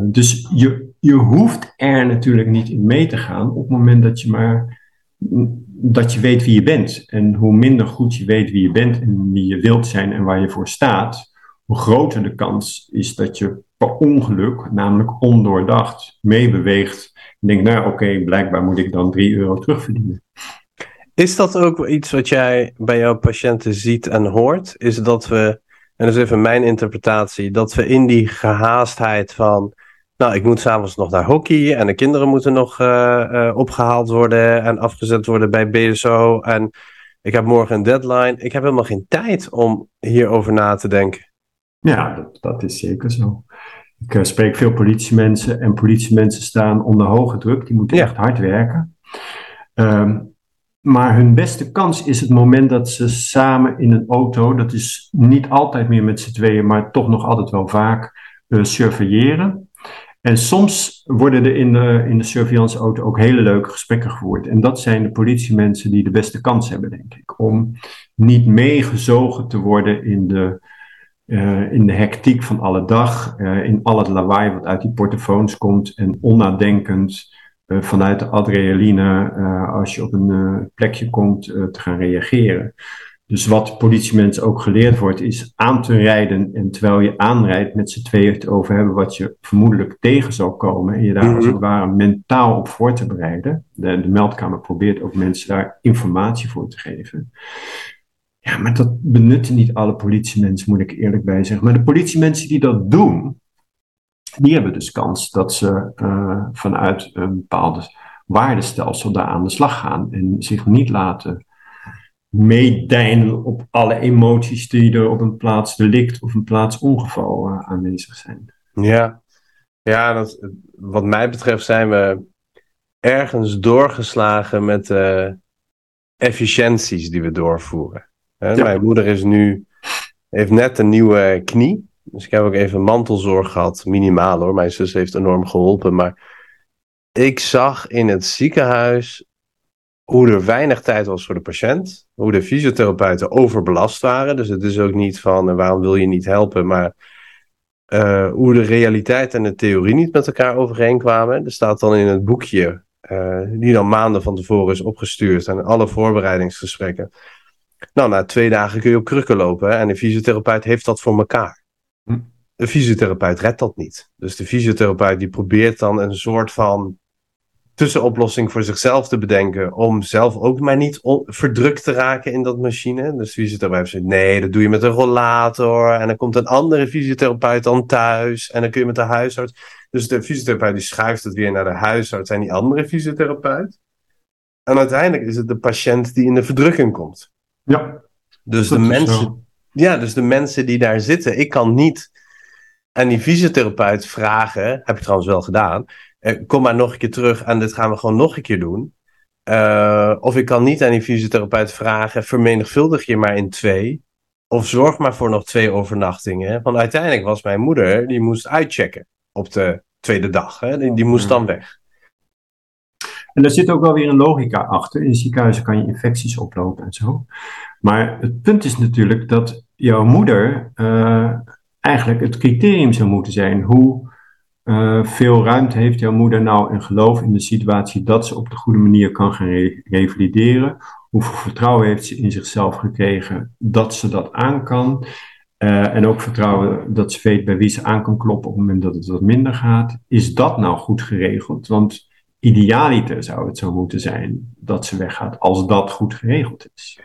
dus je, je hoeft er natuurlijk niet in mee te gaan op het moment dat je maar dat je weet wie je bent. En hoe minder goed je weet wie je bent en wie je wilt zijn en waar je voor staat, hoe groter de kans is dat je per ongeluk, namelijk ondoordacht, meebeweegt. En denkt, nou oké, okay, blijkbaar moet ik dan 3 euro terugverdienen. Is dat ook iets wat jij bij jouw patiënten ziet en hoort? Is dat we, en dat is even mijn interpretatie, dat we in die gehaastheid van nou, ik moet s'avonds nog naar hockey en de kinderen moeten nog uh, uh, opgehaald worden en afgezet worden bij BSO. En ik heb morgen een deadline. Ik heb helemaal geen tijd om hierover na te denken. Ja, dat, dat is zeker zo. Ik uh, spreek veel politiemensen en politiemensen staan onder hoge druk. Die moeten ja. echt hard werken. Um, maar hun beste kans is het moment dat ze samen in een auto, dat is niet altijd meer met z'n tweeën, maar toch nog altijd wel vaak, surveilleren. En soms worden er in de, in de surveillanceauto ook hele leuke gesprekken gevoerd. En dat zijn de politiemensen die de beste kans hebben, denk ik. Om niet meegezogen te worden in de, uh, in de hectiek van alle dag. Uh, in al het lawaai wat uit die portofoons komt. En onnadenkend uh, vanuit de adrenaline, als je op een plekje komt, te gaan reageren. Dus wat politiemensen ook geleerd wordt, is aan te rijden. En terwijl je aanrijdt, met z'n tweeën te over hebben wat je vermoedelijk tegen zal komen. En je daar als het ware mentaal op voor te bereiden. De, de meldkamer probeert ook mensen daar informatie voor te geven. Ja, maar dat benutten niet alle politiemensen, moet ik eerlijk bij zeggen. Maar de politiemensen die dat doen, die hebben dus kans dat ze uh, vanuit een bepaalde waardestelsel daar aan de slag gaan. En zich niet laten meedijnen op alle emoties die er op een plaats delict of een plaats ongeval uh, aanwezig zijn. Ja, ja dat, wat mij betreft zijn we ergens doorgeslagen met de efficiënties die we doorvoeren. Ja. Mijn moeder is nu, heeft net een nieuwe knie. Dus ik heb ook even mantelzorg gehad, minimaal hoor. Mijn zus heeft enorm geholpen. Maar ik zag in het ziekenhuis hoe er weinig tijd was voor de patiënt, hoe de fysiotherapeuten overbelast waren. Dus het is ook niet van waarom wil je niet helpen, maar uh, hoe de realiteit en de theorie niet met elkaar overeenkwamen. Er staat dan in het boekje, uh, die dan maanden van tevoren is opgestuurd en alle voorbereidingsgesprekken. Nou, na twee dagen kun je op krukken lopen en de fysiotherapeut heeft dat voor elkaar. Hm. De fysiotherapeut redt dat niet. Dus de fysiotherapeut die probeert dan een soort van tussenoplossing voor zichzelf te bedenken. Om zelf ook maar niet verdrukt te raken in dat machine. Dus de fysiotherapeut zegt: nee, dat doe je met een rollator. En dan komt een andere fysiotherapeut dan thuis. En dan kun je met de huisarts. Dus de fysiotherapeut die schuift het weer naar de huisarts en die andere fysiotherapeut. En uiteindelijk is het de patiënt die in de verdrukking komt. Ja. Dus de mensen, zo. ja, dus de mensen die daar zitten, ik kan niet aan die fysiotherapeut vragen, heb ik trouwens wel gedaan, eh, kom maar nog een keer terug en dit gaan we gewoon nog een keer doen. Eh, of ik kan niet aan die fysiotherapeut vragen, vermenigvuldig je maar in twee. Of zorg maar voor nog twee overnachtingen. Want uiteindelijk was mijn moeder, die moest uitchecken op de tweede dag. Hè? Die, die moest dan weg. En daar zit ook wel weer een logica achter. In ziekenhuizen kan je infecties oplopen en zo. Maar het punt is natuurlijk dat jouw moeder eh, eigenlijk het criterium zou moeten zijn. Hoe eh, veel ruimte heeft jouw moeder nou en geloof in de situatie dat ze op de goede manier kan gaan re- revalideren? Hoeveel vertrouwen heeft ze in zichzelf gekregen dat ze dat aan kan? Eh, en ook vertrouwen dat ze weet bij wie ze aan kan kloppen op het moment dat het wat minder gaat. Is dat nou goed geregeld? Want idealiter zou het zo moeten zijn dat ze weggaat als dat goed geregeld is.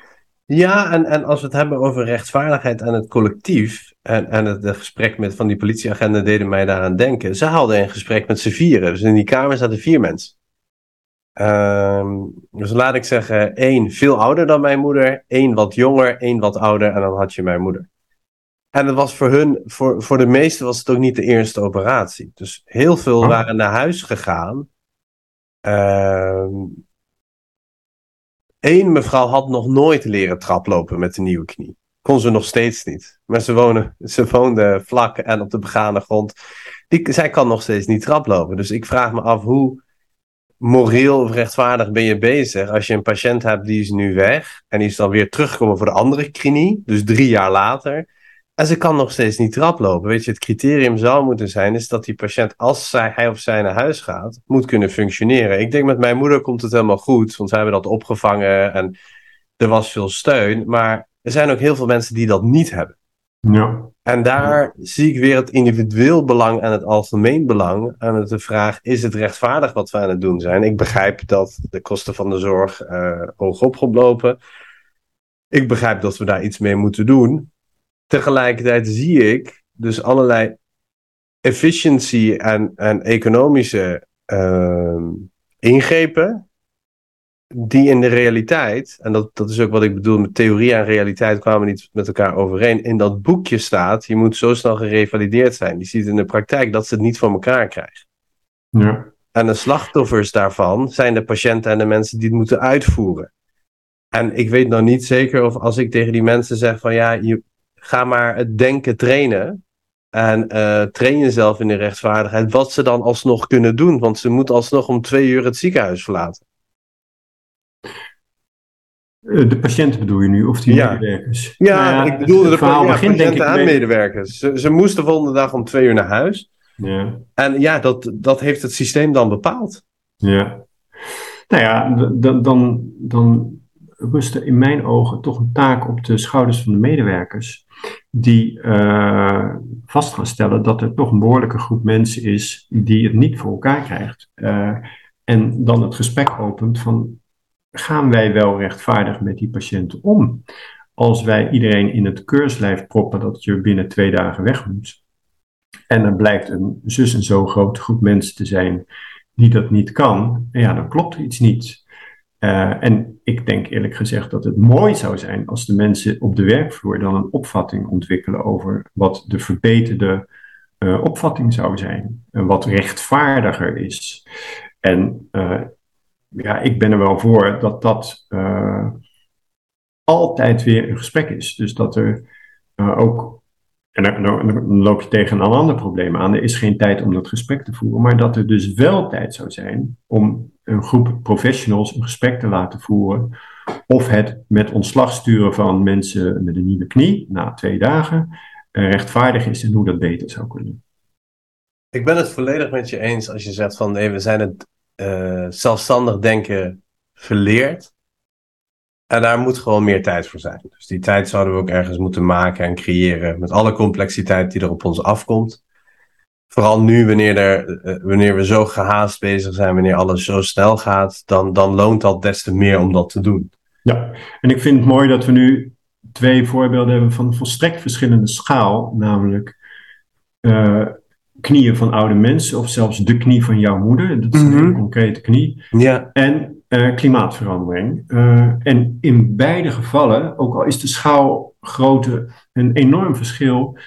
Ja, en, en als we het hebben over rechtvaardigheid en het collectief. En, en het, het gesprek met van die politieagenten deden mij daaraan denken. Ze hadden een gesprek met z'n vieren. Dus in die kamer zaten vier mensen. Ehm, dus laat ik zeggen, één veel ouder dan mijn moeder, één wat jonger, één wat ouder en dan had je mijn moeder. En het was voor hun, voor, voor de meesten was het ook niet de eerste operatie. Dus heel veel Oh. waren naar huis gegaan. Ehm Eén mevrouw had nog nooit leren traplopen met de nieuwe knie. Kon ze nog steeds niet. Maar ze, wonen, ze woonde vlak en op de begane grond. Die, zij kan nog steeds niet traplopen. Dus ik vraag me af hoe moreel of rechtvaardig ben je bezig als je een patiënt hebt die is nu weg en die is dan weer teruggekomen voor de andere knie, dus drie jaar later. En ze kan nog steeds niet traplopen. Weet je, het criterium zou moeten zijn is dat die patiënt, als zij, hij of zij naar huis gaat, moet kunnen functioneren. Ik denk met mijn moeder komt het helemaal goed, want zij hebben dat opgevangen en er was veel steun. Maar er zijn ook heel veel mensen die dat niet hebben. Ja, En daar zie ik weer het individueel belang en het algemeen belang. En het de vraag, is het rechtvaardig wat we aan het doen zijn? Ik begrijp dat de kosten van de zorg eh hoog opgelopen. Ik begrijp dat we daar iets mee moeten doen. Tegelijkertijd zie ik dus allerlei efficiency en, en economische ehm, ingrepen die in de realiteit, en dat, dat is ook wat ik bedoel met theorie en realiteit kwamen niet met elkaar overeen, in dat boekje staat, je moet zo snel gerevalideerd zijn. Die ziet in de praktijk dat ze het niet voor elkaar krijgen. ja, En de slachtoffers daarvan zijn de patiënten en de mensen die het moeten uitvoeren. En ik weet nog niet zeker of als ik tegen die mensen zeg van ja, je, ga maar het denken trainen. En eh, train jezelf in de rechtvaardigheid. Wat ze dan alsnog kunnen doen. Want ze moeten alsnog om twee uur het ziekenhuis verlaten. Eh, De patiënten bedoel je nu, of die Ja. medewerkers? Ja, Nou ik bedoelde de verhaal ja, begint denk ik patiënten en medewerkers. Ze, ze moesten de volgende dag om twee uur naar huis. Ja, En ja, dat, dat heeft het systeem dan bepaald. ja. Nou ja, d- d- dan, dan rust er in mijn ogen toch een taak op de schouders van de medewerkers. Die eh, vast gaan stellen dat er toch een behoorlijke groep mensen is die het niet voor elkaar krijgt. Eh, en dan het gesprek opent van, gaan wij wel rechtvaardig met die patiënten om? Als wij iedereen in het keurslijf proppen dat je binnen twee dagen weg moet. En er blijkt een zus en zo grote groep mensen te zijn die dat niet kan, ja, dan klopt er iets niet. Eh, en ik denk eerlijk gezegd dat het mooi zou zijn als de mensen op de werkvloer dan een opvatting ontwikkelen over wat de verbeterde eh, opvatting zou zijn. En wat rechtvaardiger is. En eh, ja, ik ben er wel voor dat dat altijd weer een gesprek is. Dus dat er ook en dan, loop je tegen een ander probleem aan. Er is geen tijd om dat gesprek te voeren. Maar dat er dus wel tijd zou zijn om een groep professionals een gesprek te laten voeren. Of het met ontslag sturen van mensen met een nieuwe knie na twee dagen eh, rechtvaardig is en hoe dat beter zou kunnen. Ik ben het volledig met je eens als je zegt van we zijn het eh, zelfstandig denken verleerd. En daar moet gewoon meer tijd voor zijn. Dus die tijd zouden we ook ergens moeten maken en creëren. Met alle complexiteit die er op ons afkomt. Vooral nu, wanneer, er, eh, wanneer we zo gehaast bezig zijn, wanneer alles zo snel gaat, dan, dan loont dat des te meer om dat te doen. Ja, en ik vind het mooi dat we nu twee voorbeelden hebben van volstrekt verschillende schaal. Namelijk eh, knieën van oude mensen of zelfs de knie van jouw moeder. Dat is een Mhm. hele concrete knie. Ja, En uh, klimaatverandering. en in beide gevallen, ook al is de schaalgrootte een enorm verschil,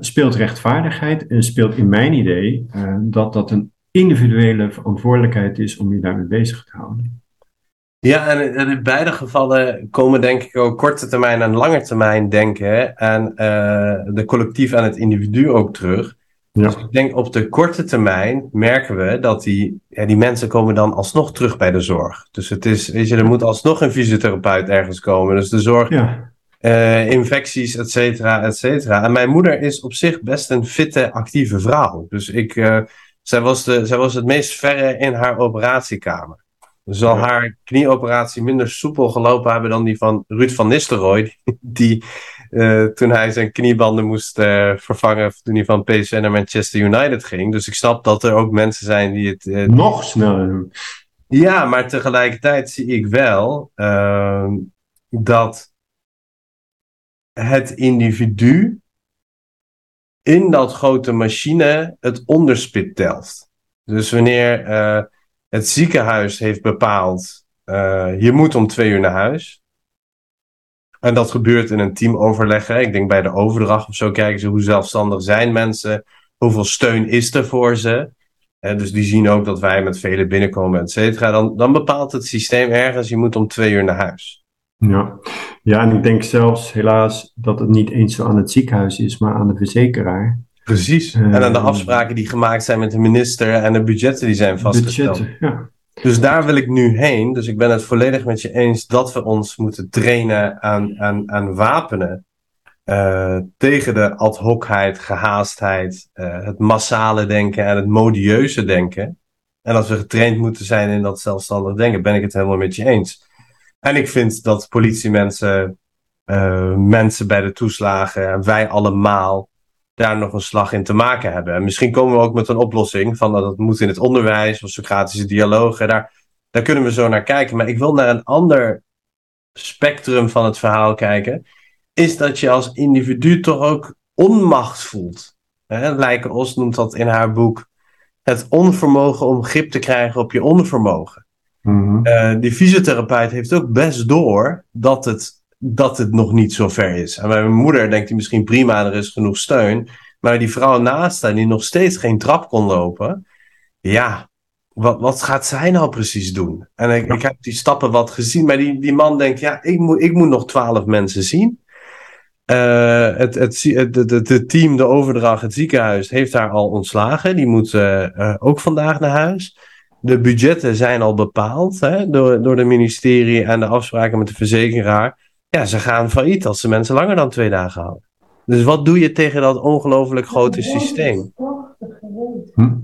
speelt rechtvaardigheid en speelt in mijn idee dat dat een individuele verantwoordelijkheid is om je daarmee bezig te houden. Ja, en in beide gevallen komen denk ik ook korte termijn en lange termijn denken en de collectief en het individu ook terug. Ja. Dus ik denk op de korte termijn merken we dat die, ja, die mensen komen dan alsnog terug bij de zorg. Dus het is, weet je, er moet alsnog een fysiotherapeut ergens komen. Dus de zorg, ja. uh, infecties, et cetera, et cetera. En mijn moeder is op zich best een fitte, actieve vrouw. Dus ik, uh, zij, was de, zij was het meest verre in haar operatiekamer zal haar knieoperatie minder soepel gelopen hebben dan die van Ruud van Nistelrooy. Die uh, toen hij zijn kniebanden moest uh, vervangen toen hij van PSV naar Manchester United ging. Dus ik snap dat er ook mensen zijn die het... Uh, Nog sneller doen. Ja, maar tegelijkertijd zie ik wel ehm, dat het individu in dat grote machine het onderspit telt. Dus wanneer het ziekenhuis heeft bepaald, je moet om twee uur naar huis. En dat gebeurt in een teamoverleg. Ik denk bij de overdracht of zo kijken ze hoe zelfstandig zijn mensen. Hoeveel steun is er voor ze. Uh, dus die zien ook dat wij met velen binnenkomen, et cetera. Dan, dan bepaalt het systeem ergens, je moet om twee uur naar huis. Ja. ja, en ik denk zelfs helaas dat het niet eens zo aan het ziekenhuis is, maar aan de verzekeraar. Precies. en aan de ehm, afspraken die gemaakt zijn met de minister en de budgetten die zijn vastgesteld. Budgetten, ja. Dus daar wil ik nu heen. Dus ik ben het volledig met je eens dat we ons moeten trainen aan, aan, aan wapenen. Uh, tegen de ad hocheid, gehaastheid, uh, het massale denken en het modieuze denken. En dat we getraind moeten zijn in dat zelfstandig denken, ben ik het helemaal met je eens. En ik vind dat politiemensen, uh, mensen bij de toeslagen, wij allemaal, daar nog een slag in te maken hebben. En misschien komen we ook met een oplossing van dat het moet in het onderwijs of Socratische dialogen. Daar, daar kunnen we zo naar kijken. Maar ik wil naar een ander spectrum van het verhaal kijken. Is dat je als individu toch ook onmacht voelt. Lijke Os noemt dat in haar boek het onvermogen om grip te krijgen op je onvermogen. Mm die fysiotherapeut heeft ook best door dat het dat het nog niet zo ver is. En bij mijn moeder denkt hij misschien prima, er is genoeg steun. Maar die vrouw naast haar, die nog steeds geen trap kon lopen. Ja, wat, wat gaat zij nou precies doen? En ik, ik heb die stappen wat gezien. Maar die, die man denkt, ja, ik moet, ik moet nog twaalf mensen zien. Uh, het, het, het, het, team, de overdracht, het ziekenhuis heeft haar al ontslagen. Die moet uh, uh, ook vandaag naar huis. De budgetten zijn al bepaald hè, door, door de ministerie en de afspraken met de verzekeraar. Ja, ze gaan failliet als ze mensen langer dan twee dagen houden. Dus wat doe je tegen dat ongelooflijk grote systeem? Hm?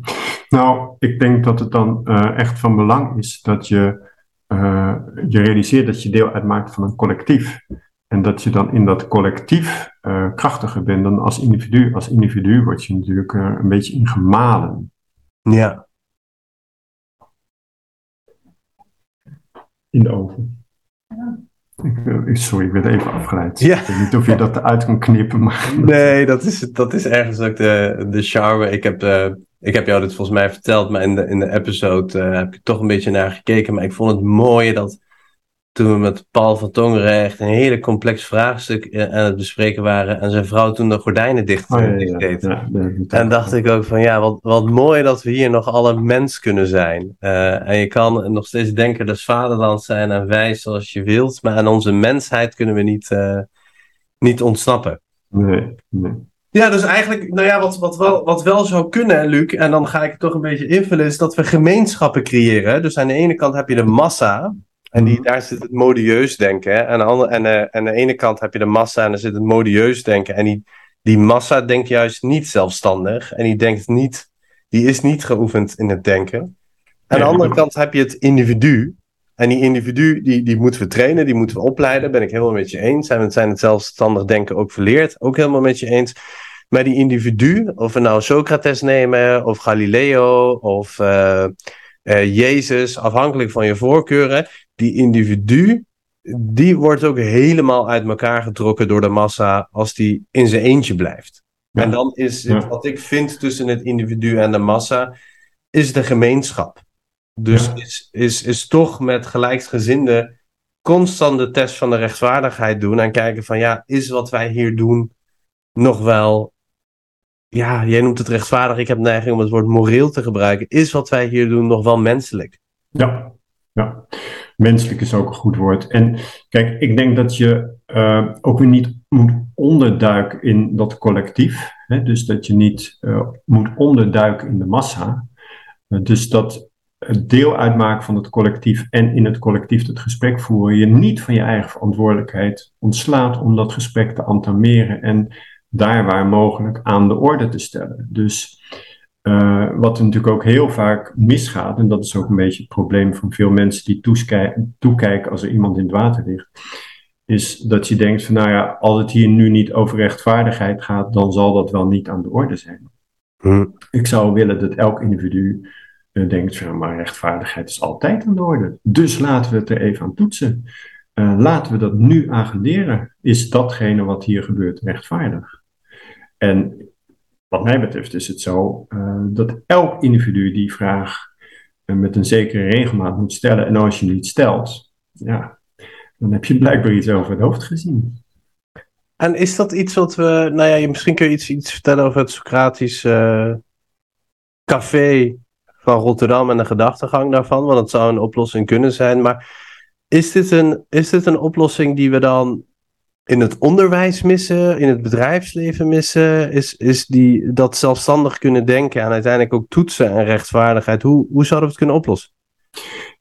Nou, ik denk dat het dan uh, echt van belang is dat je, uh, je realiseert dat je deel uitmaakt van een collectief. En dat je dan in dat collectief uh, krachtiger bent dan als individu. Als individu word je natuurlijk een beetje ingemalen. Ja. In de oven. Ja. Ik, sorry, ik werd even afgeleid. Ja. Ik weet niet of je dat eruit kan knippen. Maar... Nee, dat is, dat is ergens ook de, de charme. Ik heb, uh, ik heb jou dit volgens mij verteld, maar in de, in de episode uh, heb ik toch een beetje naar gekeken. Maar ik vond het mooi dat toen we met Paul van Tongeren echt een hele complex vraagstuk eh, aan het bespreken waren. En zijn vrouw toen de gordijnen dicht, oh, ja, deed. en dacht ik ook van ja, wat, wat mooi dat we hier nog alle mens kunnen zijn. Uh, en je kan nog steeds denken dat vaderland zijn en wijs zoals je wilt. Maar aan onze mensheid kunnen we niet, uh, niet ontsnappen. Nee, nee. Ja, dus eigenlijk, nou ja, wat, wat, wel, wat wel zou kunnen, Luc, en dan ga ik het toch een beetje invullen, is dat we gemeenschappen creëren. Dus aan de ene kant heb je de massa, en die, mhm. daar zit het modieus denken. Hè? En, aan de, en, uh, aan de ene kant heb je de massa en daar zit het modieus denken. En die, die massa denkt juist niet zelfstandig. En die denkt niet, die is niet geoefend in het denken. Aan de andere kant heb je het individu. En die individu, die, die moeten we trainen, die moeten we opleiden. Ben ik helemaal met je eens. En we zijn het zelfstandig denken ook verleerd. Ook helemaal met je eens. Maar die individu, of we nou Socrates nemen, of Galileo, of uh, uh, Jezus, afhankelijk van je voorkeuren, die individu, die wordt ook helemaal uit elkaar getrokken door de massa als die in zijn eentje blijft. En dan is het, wat ik vind tussen het individu en de massa, is de gemeenschap. Dus Ja. is, is, is toch met gelijksgezinden constant de test van de rechtvaardigheid doen en kijken van ja, is wat wij hier doen nog wel, ja, jij noemt het rechtvaardig, ik heb neiging om het woord moreel te gebruiken, is wat wij hier doen nog wel menselijk? Ja, ja. Menselijk is ook een goed woord. En kijk, ik denk dat je eh, ook weer niet moet onderduiken in dat collectief. Hè? Dus dat je niet eh, moet onderduiken in de massa. Eh, dus dat deel uitmaken van het collectief en in het collectief het gesprek voeren, je niet van je eigen verantwoordelijkheid ontslaat om dat gesprek te entameren en daar waar mogelijk aan de orde te stellen. Dus uh, wat natuurlijk ook heel vaak misgaat, en dat is ook een beetje het probleem van veel mensen die toekijken als er iemand in het water ligt, is dat je denkt van nou ja, als het hier nu niet over rechtvaardigheid gaat, dan zal dat wel niet aan de orde zijn. Hm. Ik zou willen dat elk individu uh, denkt van maar rechtvaardigheid is altijd aan de orde. Dus laten we het er even aan toetsen. Uh, laten we dat nu agenderen. Is datgene wat hier gebeurt rechtvaardig? En wat mij betreft is het zo uh, dat elk individu die vraag uh, met een zekere regelmaat moet stellen. En als je niet stelt, ja, dan heb je blijkbaar iets over het hoofd gezien. En is dat iets wat we, nou ja, misschien kun je iets, iets vertellen over het Socratisch uh, café van Rotterdam en de gedachtegang daarvan, want het zou een oplossing kunnen zijn. Maar is dit een, is dit een oplossing die we dan in het onderwijs missen, in het bedrijfsleven missen? Is, is die, dat zelfstandig kunnen denken en uiteindelijk ook toetsen en rechtvaardigheid? Hoe, hoe zouden we het kunnen oplossen?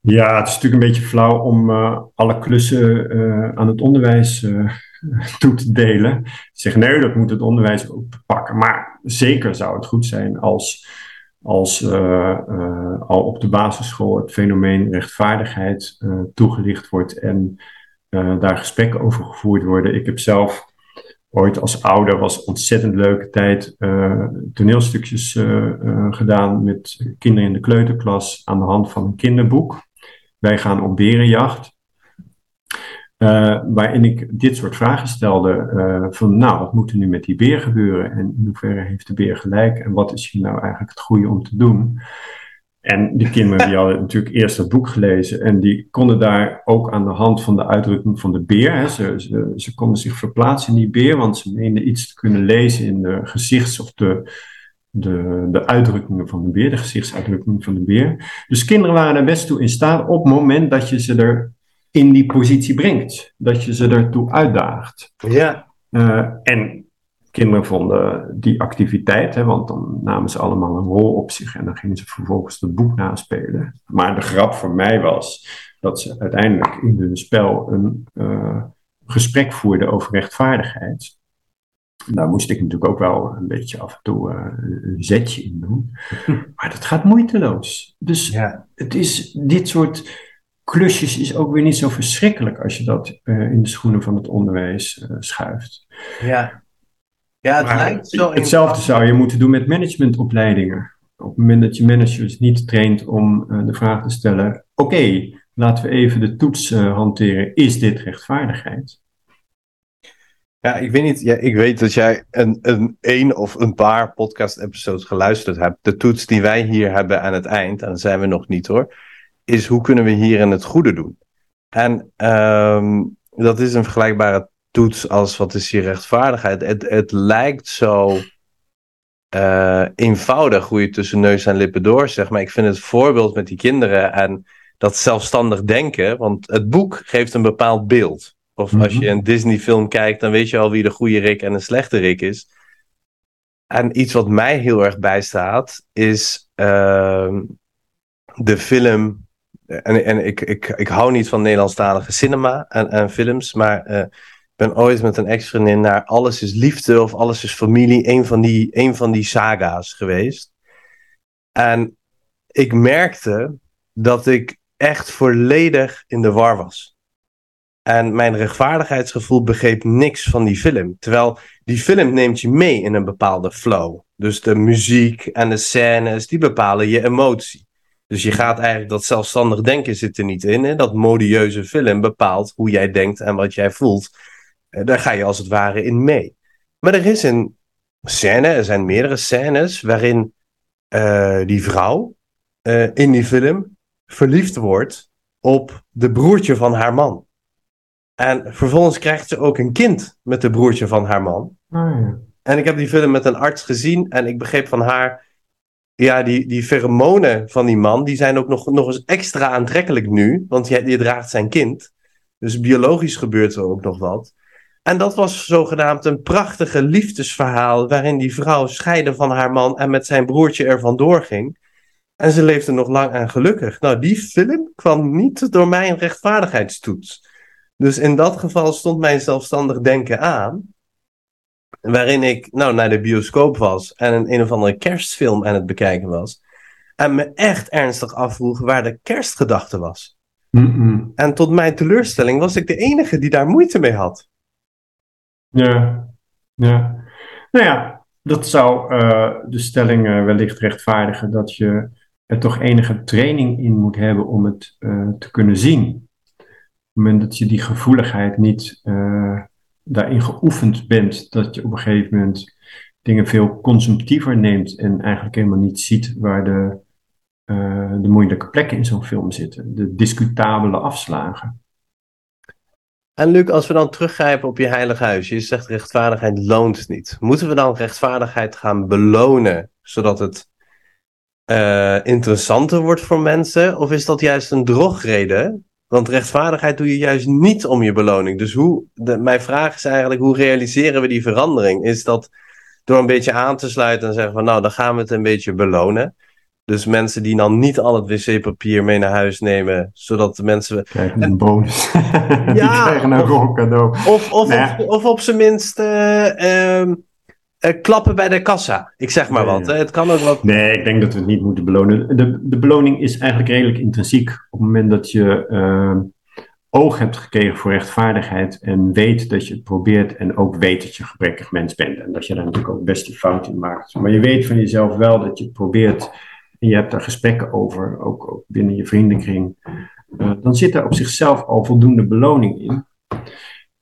Ja, het is natuurlijk een beetje flauw om uh, alle klussen uh, aan het onderwijs uh, toe te delen. Zeg nee, dat moet het onderwijs ook pakken. Maar zeker zou het goed zijn als, als al op de basisschool het fenomeen rechtvaardigheid toegelicht wordt en uh, daar gesprekken over gevoerd worden. Ik heb zelf ooit als ouder, was ontzettend leuke tijd, uh, toneelstukjes uh, gedaan met kinderen in de kleuterklas aan de hand van een kinderboek. Wij gaan op berenjacht. waarin ik dit soort vragen stelde van nou, wat moet er nu met die beer gebeuren en in hoeverre heeft de beer gelijk en wat is hier nou eigenlijk het goede om te doen? En die kinderen die hadden natuurlijk eerst het boek gelezen en die konden daar ook aan de hand van de uitdrukking van de beer, hè, ze, ze, ze, konden zich verplaatsen in die beer, want ze meenden iets te kunnen lezen in de gezichts- of de, de, de uitdrukkingen van de beer, de gezichtsuitdrukkingen van de beer. Dus kinderen waren er best toe in staat op het moment dat je ze er in die positie brengt, dat je ze ertoe uitdaagt. Ja. Uh, en kinderen vonden die activiteit, hè, want dan namen ze allemaal een rol op zich en dan gingen ze vervolgens het boek naspelen. Maar de grap voor mij was dat ze uiteindelijk in hun spel een uh, gesprek voerden over rechtvaardigheid. Daar moest ik natuurlijk ook wel een beetje af en toe uh, een zetje in doen. Maar dat gaat moeiteloos. Dus ja. het is dit soort klusjes is ook weer niet zo verschrikkelijk als je dat uh, in de schoenen van het onderwijs uh, schuift. Ja, ja het maar lijkt zo. Hetzelfde zou je moeten doen met managementopleidingen. Op het moment dat je managers niet traint om uh, de vraag te stellen: oké, okay, laten we even de toets hanteren. Is dit rechtvaardigheid? Ja, ik weet niet. Ja, ik weet dat jij een, een, een of een paar podcast-episodes geluisterd hebt. De toets die wij hier hebben aan het eind, en dat zijn we nog niet hoor, is hoe kunnen we hierin het goede doen? En um, dat is een vergelijkbare toets als wat is hier rechtvaardigheid. Het, het lijkt zo uh, eenvoudig hoe je tussen neus en lippen door zegt, maar ik vind het voorbeeld met die kinderen en dat zelfstandig denken, want het boek geeft een bepaald beeld. Of als je een Disney-film kijkt, dan weet je al wie de goede Rick en de slechte Rick is. En iets wat mij heel erg bijstaat, is uh, de film. En, en ik, ik, ik hou niet van Nederlandstalige cinema en, en films, maar uh, ik ben ooit met een ex-vriendin naar Alles is Liefde of Alles is Familie, een van die, een van die saga's geweest. En ik merkte dat ik echt volledig in de war was. En mijn rechtvaardigheidsgevoel begreep niks van die film. Terwijl die film neemt je mee in een bepaalde flow. Dus de muziek en de scènes, die bepalen je emotie. Dus je gaat eigenlijk dat zelfstandig denken zit er niet in. Hè? Dat modieuze film bepaalt hoe jij denkt en wat jij voelt. Daar ga je als het ware in mee. Maar er is een scène, er zijn meerdere scènes waarin uh, die vrouw uh, in die film verliefd wordt op de broertje van haar man. En vervolgens krijgt ze ook een kind met de broertje van haar man. Ah, ja. En ik heb die film met een arts gezien en ik begreep van haar, ja, die, die pheromonen van die man, die zijn ook nog, nog eens extra aantrekkelijk nu, want je, je draagt zijn kind. Dus biologisch gebeurt er ook nog wat. En dat was zogenaamd een prachtige liefdesverhaal waarin die vrouw scheidde van haar man en met zijn broertje er vandoor ging. En ze leefde nog lang en gelukkig. Nou, die film kwam niet door mijn rechtvaardigheidstoets. Dus in dat geval stond mijn zelfstandig denken aan. Waarin ik nou naar de bioscoop was en een, een of andere kerstfilm aan het bekijken was. En me echt ernstig afvroeg waar de kerstgedachte was. En tot mijn teleurstelling was ik de enige die daar moeite mee had. Ja, ja. Nou ja, dat zou eh, de stelling eh, wellicht rechtvaardigen dat je er toch enige training in moet hebben om het eh, te kunnen zien. Op het moment dat je die gevoeligheid niet daarin geoefend bent, dat je op een gegeven moment dingen veel consumptiever neemt en eigenlijk helemaal niet ziet waar de, de moeilijke plekken in zo'n film zitten, de discutabele afslagen. En Luc, als we dan teruggrijpen op je heilig huis, je zegt rechtvaardigheid loont niet. Moeten we dan rechtvaardigheid gaan belonen, zodat het eh, interessanter wordt voor mensen? Of is dat juist een drogreden? Want rechtvaardigheid doe je juist niet om je beloning. Dus hoe, de, mijn vraag is eigenlijk, hoe realiseren we die verandering? Is dat door een beetje aan te sluiten en zeggen van nou, dan gaan we het een beetje belonen? Dus mensen die dan niet al het wc-papier mee naar huis nemen, zodat de mensen... Krijgen een bonus. Die Ja, krijgen een of- rol cadeau. Of, of, of, of op zijn minst eh, ehm, eh, klappen bij de kassa. Ik zeg maar wat. ja. Hè. Het kan ook wat. Nee, ik denk dat we het niet moeten belonen. De, de beloning is eigenlijk redelijk intrinsiek. Op het moment dat je eh, oog hebt gekregen voor rechtvaardigheid en weet dat je het probeert en ook weet dat je een gebrekkig mens bent en dat je daar natuurlijk ook best een fout in maakt. Maar je weet van jezelf wel dat je het probeert en je hebt daar gesprekken over, ook, ook binnen je vriendenkring. eh, dan zit er op zichzelf al voldoende beloning in.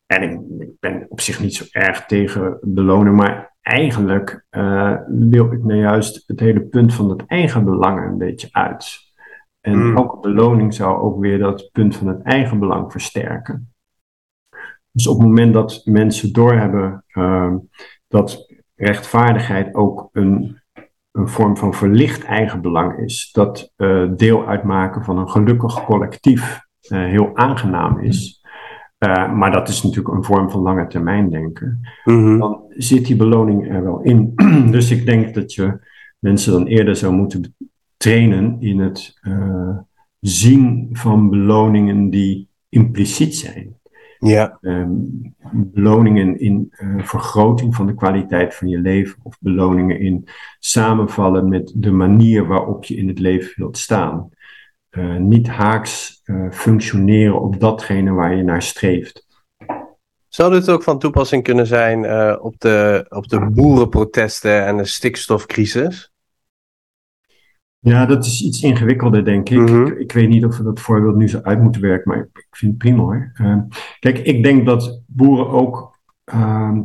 En ik, ik ben op zich niet zo erg tegen belonen, maar eigenlijk eh, wil ik nou juist het hele punt van het eigen belang een beetje uit. En Mm. elke beloning zou ook weer dat punt van het eigen belang versterken. Dus op het moment dat mensen doorhebben uh, dat rechtvaardigheid ook een, een vorm van verlicht eigenbelang is, dat uh, deel uitmaken van een gelukkig collectief uh, heel aangenaam is. Uh, maar dat is natuurlijk een vorm van lange termijn denken. Mhm. Dan zit die beloning er wel in. dus ik denk dat je mensen dan eerder zou moeten trainen in het zien van beloningen die impliciet zijn. Ja. Um, beloningen in uh, vergroting van de kwaliteit van je leven of beloningen in samenvallen met de manier waarop je in het leven wilt staan. Uh, niet haaks uh, functioneren op datgene waar je naar streeft. Zou dit ook van toepassing kunnen zijn op, de, op de boerenprotesten en de stikstofcrisis? Ja, dat is iets ingewikkelder, denk ik. Mhm. ik. Ik weet niet of we dat voorbeeld nu zo uit moeten werken, maar ik, vind het prima hoor. Uh, kijk, ik denk dat boeren ook uh,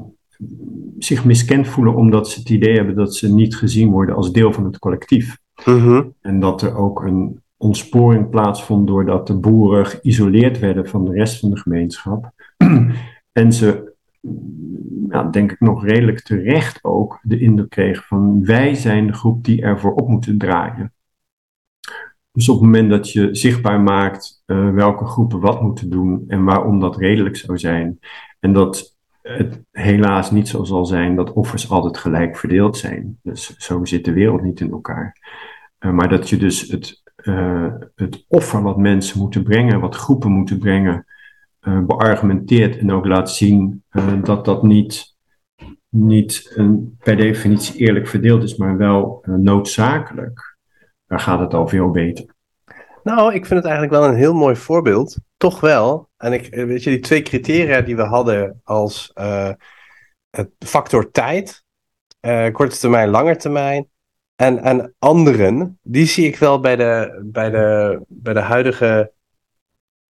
zich miskend voelen omdat ze het idee hebben dat ze niet gezien worden als deel van het collectief. Mhm. En dat er ook een ontsporing plaatsvond doordat de boeren geïsoleerd werden van de rest van de gemeenschap. en ze, denk ik nog redelijk terecht ook, de indruk kregen van wij zijn de groep die ervoor op moeten draaien. Dus op het moment dat je zichtbaar maakt uh, welke groepen wat moeten doen en waarom dat redelijk zou zijn, en dat het helaas niet zo zal zijn dat offers altijd gelijk verdeeld zijn. Dus zo zit de wereld niet in elkaar. Uh, maar dat je dus het, uh, het offer wat mensen moeten brengen, wat groepen moeten brengen, uh, beargumenteert en ook laat zien uh, dat dat niet, niet een, per definitie eerlijk verdeeld is, maar wel uh, noodzakelijk. Dan gaat het al veel beter. Nou, ik vind het eigenlijk wel een heel mooi voorbeeld. Toch wel. En ik, weet je, die twee criteria die we hadden als factor tijd, korte termijn, lange termijn, en, en anderen, die zie ik wel bij de, bij, de, bij de huidige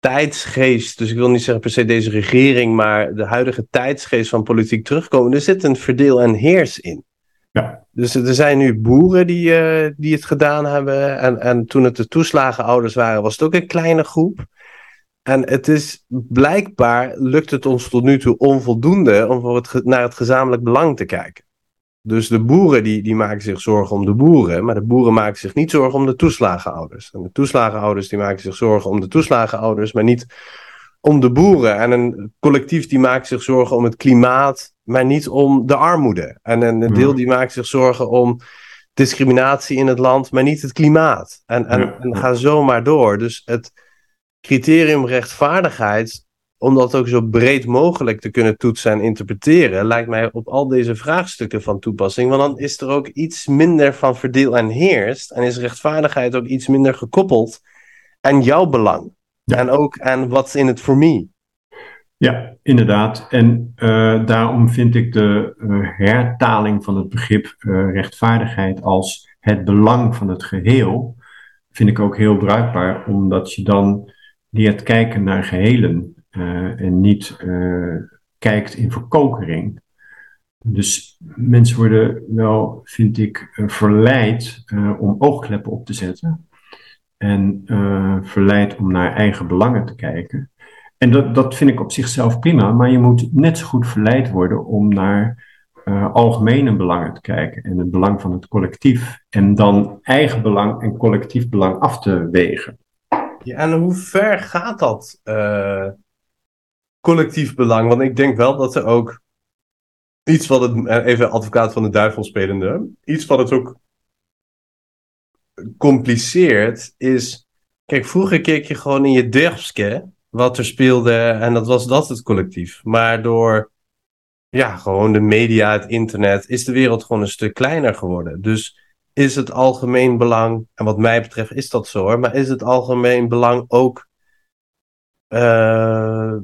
tijdsgeest. Dus ik wil niet zeggen per se deze regering, maar de huidige tijdsgeest van politiek terugkomen. Er zit een verdeel en heers in. Ja. Dus er zijn nu boeren die, uh, die het gedaan hebben. En, en toen het de toeslagenouders waren, was het ook een kleine groep. En het is blijkbaar lukt het ons tot nu toe onvoldoende om voor het, naar het gezamenlijk belang te kijken. Dus de boeren die, die maken zich zorgen om de boeren, maar de boeren maken zich niet zorgen om de toeslagenouders. En de toeslagenouders die maken zich zorgen om de toeslagenouders, maar niet om de boeren. En een collectief die maakt zich zorgen om het klimaat, maar niet om de armoede. En een deel die maakt zich zorgen om discriminatie in het land, maar niet het klimaat. En, en, en ga zo maar door. Dus het criterium rechtvaardigheid, om dat ook zo breed mogelijk te kunnen toetsen en interpreteren, lijkt mij op al deze vraagstukken van toepassing. Want dan is er ook iets minder van verdeel en heerst. En is rechtvaardigheid ook iets minder gekoppeld aan jouw belang. Ja. En ook aan what's in it for me. Ja, inderdaad. En uh, daarom vind ik de uh, hertaling van het begrip uh, rechtvaardigheid als het belang van het geheel, vind ik ook heel bruikbaar, omdat je dan leert kijken naar gehelen en niet kijkt in verkokering. Dus mensen worden wel, vind ik, verleid om oogkleppen op te zetten en verleid om naar eigen belangen te kijken. En dat, dat vind ik op zichzelf prima, maar je moet net zo goed verleid worden om naar algemene belangen te kijken en het belang van het collectief. En dan eigen belang en collectief belang af te wegen. Ja, en hoe ver gaat dat collectief belang? Want ik denk wel dat er ook iets wat het, even advocaat van de duivel spelende, iets wat het ook compliceert is. Kijk, vroeger keek je gewoon in je dorpske wat er speelde en dat was dat het collectief. Maar door ja, gewoon de media, het internet, is de wereld gewoon een stuk kleiner geworden. Dus is het algemeen belang, en wat mij betreft is dat zo hoor, maar is het algemeen belang ook uh,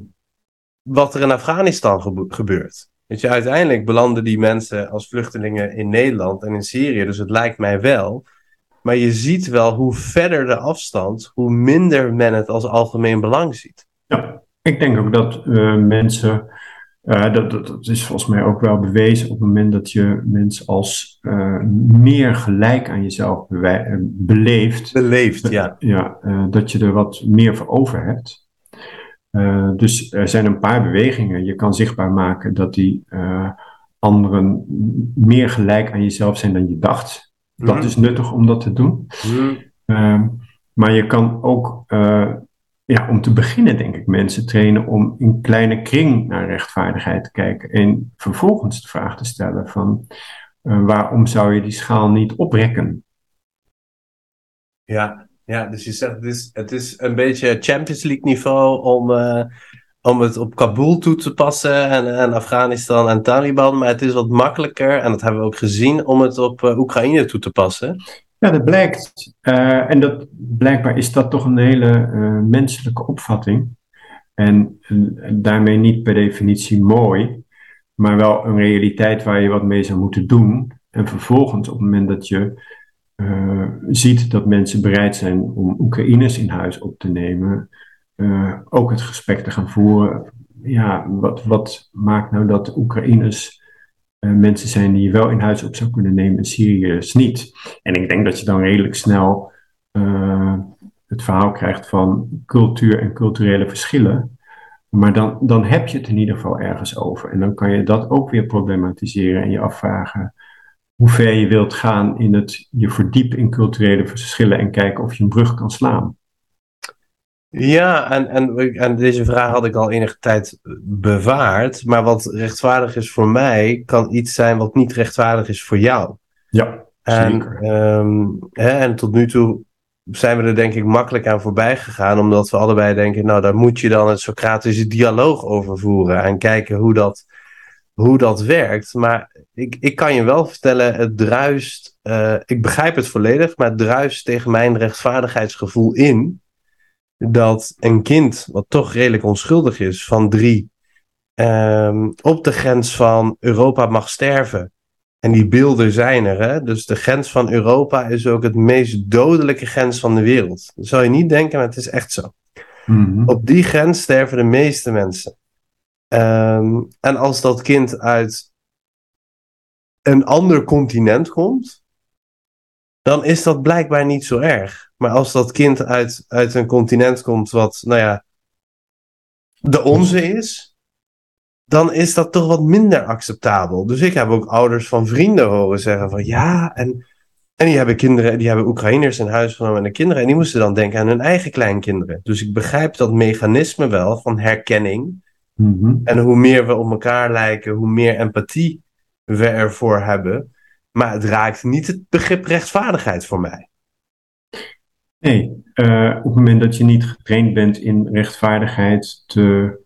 wat er in Afghanistan gebe gebeurt? Weet je, uiteindelijk belanden die mensen als vluchtelingen in Nederland en in Syrië, dus het lijkt mij wel maar je ziet wel hoe verder de afstand, hoe minder men het als algemeen belang ziet. Ja, ik denk ook dat uh, mensen, uh, dat, dat, dat, is volgens mij ook wel bewezen op het moment dat je mensen als uh, meer gelijk aan jezelf beleeft. Beleeft, ja. Ja, dat je er wat meer voor over hebt. Dus er zijn een paar bewegingen. Je kan zichtbaar maken dat die anderen meer gelijk aan jezelf zijn dan je dacht. Dat mhm. is nuttig om dat te doen. Mhm. Ehm, maar je kan ook, uh, ja, om te beginnen, denk ik, mensen trainen om in kleine kring naar rechtvaardigheid te kijken. En vervolgens de vraag te stellen van waarom zou je die schaal niet oprekken? Ja, ja dus je zegt het is, het is een beetje Champions League niveau om, uh, om het op Kabul toe te passen en, en Afghanistan en Taliban. Maar het is wat makkelijker, en dat hebben we ook gezien, om het op uh, Oekraïne toe te passen. Ja, dat blijkt. Uh, en dat, blijkbaar is dat toch een hele menselijke opvatting. En, daarmee niet per definitie mooi, maar wel een realiteit waar je wat mee zou moeten doen. En vervolgens, op het moment dat je ziet dat mensen bereid zijn om Oekraïners in huis op te nemen, uh, ook het gesprek te gaan voeren. Ja, wat, wat maakt nou dat Oekraïners uh, mensen zijn die je wel in huis op zou kunnen nemen en Syriërs niet? En ik denk dat je dan redelijk snel het verhaal krijgt van cultuur en culturele verschillen. Maar dan, dan heb je het in ieder geval ergens over. En dan kan je dat ook weer problematiseren en je afvragen hoe ver je wilt gaan in het je verdiepen in culturele verschillen en kijken of je een brug kan slaan. Ja, en, en, en deze vraag had ik al enige tijd bewaard. Maar wat rechtvaardig is voor mij, kan iets zijn wat niet rechtvaardig is voor jou. Ja, en, zeker. Um, hè, en tot nu toe zijn we er denk ik makkelijk aan voorbij gegaan, omdat we allebei denken, nou daar moet je dan een Socratische dialoog over voeren en kijken hoe dat, hoe dat werkt. Maar ik, ik kan je wel vertellen, het druist, uh, ik begrijp het volledig, maar het druist tegen mijn rechtvaardigheidsgevoel in dat een kind, wat toch redelijk onschuldig is, van drie, um, op de grens van Europa mag sterven. En die beelden zijn er, hè? Dus de grens van Europa is ook het meest dodelijke grens van de wereld. Dat zou je niet denken, maar het is echt zo. Mm -hmm. Op die grens sterven de meeste mensen. Um, en als dat kind uit een ander continent komt, dan is dat blijkbaar niet zo erg. Maar als dat kind uit, uit een continent komt wat, nou ja, de onze is, dan is dat toch wat minder acceptabel. Dus ik heb ook ouders van vrienden horen zeggen van ja, en, en die hebben kinderen, die hebben Oekraïners in huis genomen en de kinderen, en die moesten dan denken aan hun eigen kleinkinderen. Dus ik begrijp dat mechanisme wel van herkenning. Mhm. En hoe meer we op elkaar lijken, hoe meer empathie we ervoor hebben. Maar het raakt niet het begrip rechtvaardigheid voor mij. Nee, eh, op het moment dat je niet getraind bent in rechtvaardigheid te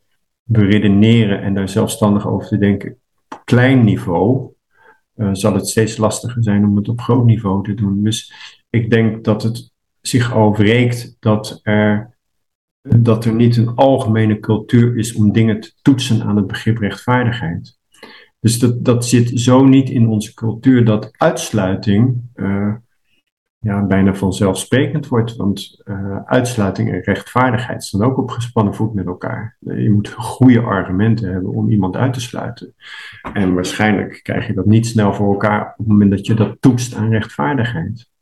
beredeneren en daar zelfstandig over te denken op klein niveau, eh, zal het steeds lastiger zijn om het op groot niveau te doen. Dus ik denk dat het zich overreekt dat er, dat er niet een algemene cultuur is om dingen te toetsen aan het begrip rechtvaardigheid. Dus dat, dat zit zo niet in onze cultuur dat uitsluiting eh, ja, bijna vanzelfsprekend wordt. Want eh, uitsluiting en rechtvaardigheid staan ook op gespannen voet met elkaar. Eh, je moet goede argumenten hebben om iemand uit te sluiten. En waarschijnlijk krijg je dat niet snel voor elkaar op het moment dat je dat toetst aan rechtvaardigheid.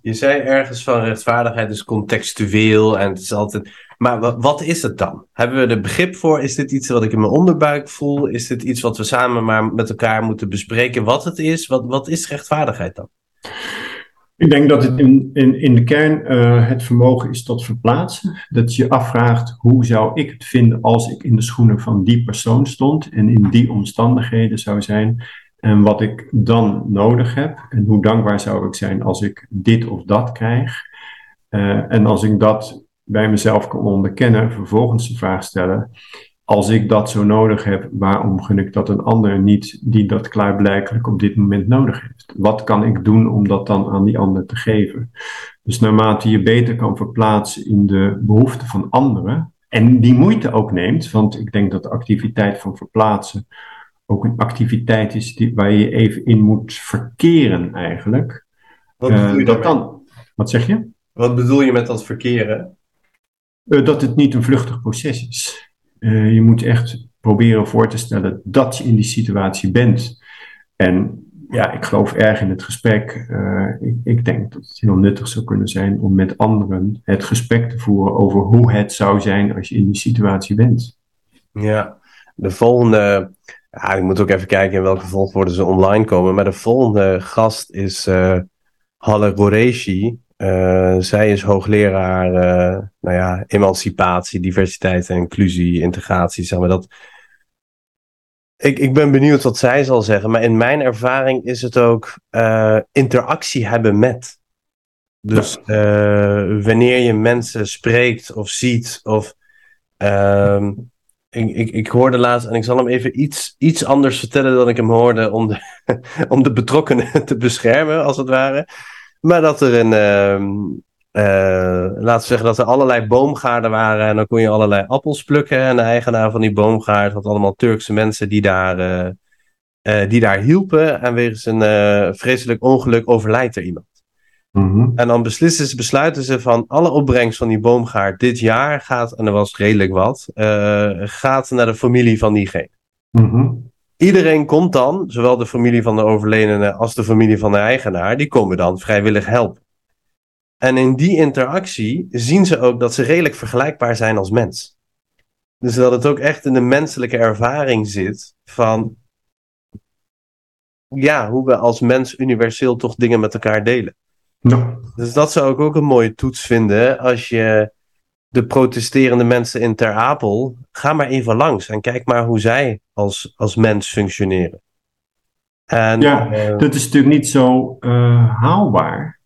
Je zei ergens van rechtvaardigheid is contextueel en het is altijd. Maar wat, is het dan? Hebben we er begrip voor? Is dit iets wat ik in mijn onderbuik voel? Is dit iets wat we samen maar met elkaar moeten bespreken wat het is? Wat, wat is rechtvaardigheid dan? Ik denk dat het in, in, in de kern uh, het vermogen is tot verplaatsen. Dat je afvraagt hoe zou ik het vinden als ik in de schoenen van die persoon stond en in die omstandigheden zou zijn. En wat ik dan nodig heb en hoe dankbaar zou ik zijn als ik dit of dat krijg. Uh, en als ik dat bij mezelf kan onderkennen, vervolgens de vraag stellen: als ik dat zo nodig heb, waarom gun ik dat een ander niet die dat klaarblijkelijk op dit moment nodig heeft? Wat kan ik doen om dat dan aan die ander te geven? Dus naarmate je beter kan verplaatsen in de behoeften van anderen en die moeite ook neemt, want ik denk dat de activiteit van verplaatsen ook een activiteit is die, waar je even in moet verkeren eigenlijk. Wat bedoel je uh, dat kan. Wat zeg je? Wat bedoel je met dat verkeren? Uh, dat het niet een vluchtig proces is. Uh, je moet echt proberen voor te stellen dat je in die situatie bent. En ja, ik geloof erg in het gesprek. Uh, ik, ik, denk dat het heel nuttig zou kunnen zijn om met anderen het gesprek te voeren over hoe het zou zijn als je in die situatie bent. Ja, de volgende. Ja, ik moet ook even kijken in welke volgorde ze online komen. Maar de volgende gast is Halle Goreshi. Uh, zij is hoogleraar uh, nou ja, emancipatie, diversiteit en inclusie, integratie. Zeg maar dat. Ik, ik ben benieuwd wat zij zal zeggen, maar in mijn ervaring is het ook uh, interactie hebben met. Dus wanneer je mensen spreekt of ziet, of. ehm, ik, ik, ik hoorde laatst, en ik zal hem even iets, iets anders vertellen dan ik hem hoorde, om de, om de betrokkenen te beschermen, als het ware. Maar dat er een, uh, uh, laten we zeggen dat er allerlei boomgaarden waren en dan kon je allerlei appels plukken. En de eigenaar van die boomgaard had allemaal Turkse mensen die daar, uh, die daar hielpen. En wegens een vreselijk ongeluk overlijdt er iemand. Mm -hmm. En dan beslissen ze, besluiten ze van alle opbrengst van die boomgaard dit jaar gaat, en er was redelijk wat, gaat naar de familie van diegene. Mm -hmm. Iedereen komt dan, zowel de familie van de overledene als de familie van de eigenaar, die komen dan vrijwillig helpen. En in die interactie zien ze ook dat ze redelijk vergelijkbaar zijn als mens. Dus dat het ook echt in de menselijke ervaring zit van, ja, hoe we als mens universeel toch dingen met elkaar delen. Ja. Dus dat zou ik ook een mooie toets vinden als je de protesterende mensen in Ter Apel, ga maar even langs en kijk maar hoe zij als, als mens functioneren. En, ja, uh, dat is natuurlijk niet zo uh, haalbaar,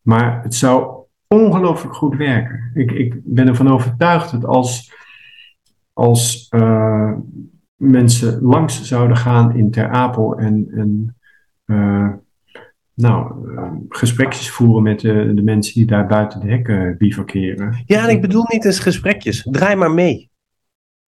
maar het zou ongelooflijk goed werken. Ik, ik ben ervan overtuigd dat als, als uh, mensen langs zouden gaan in Ter Apel en, en nou, uh, gesprekjes voeren met de, de, mensen die daar buiten de hekken bivakeren. Ja, en ik bedoel niet eens gesprekjes. Draai maar mee.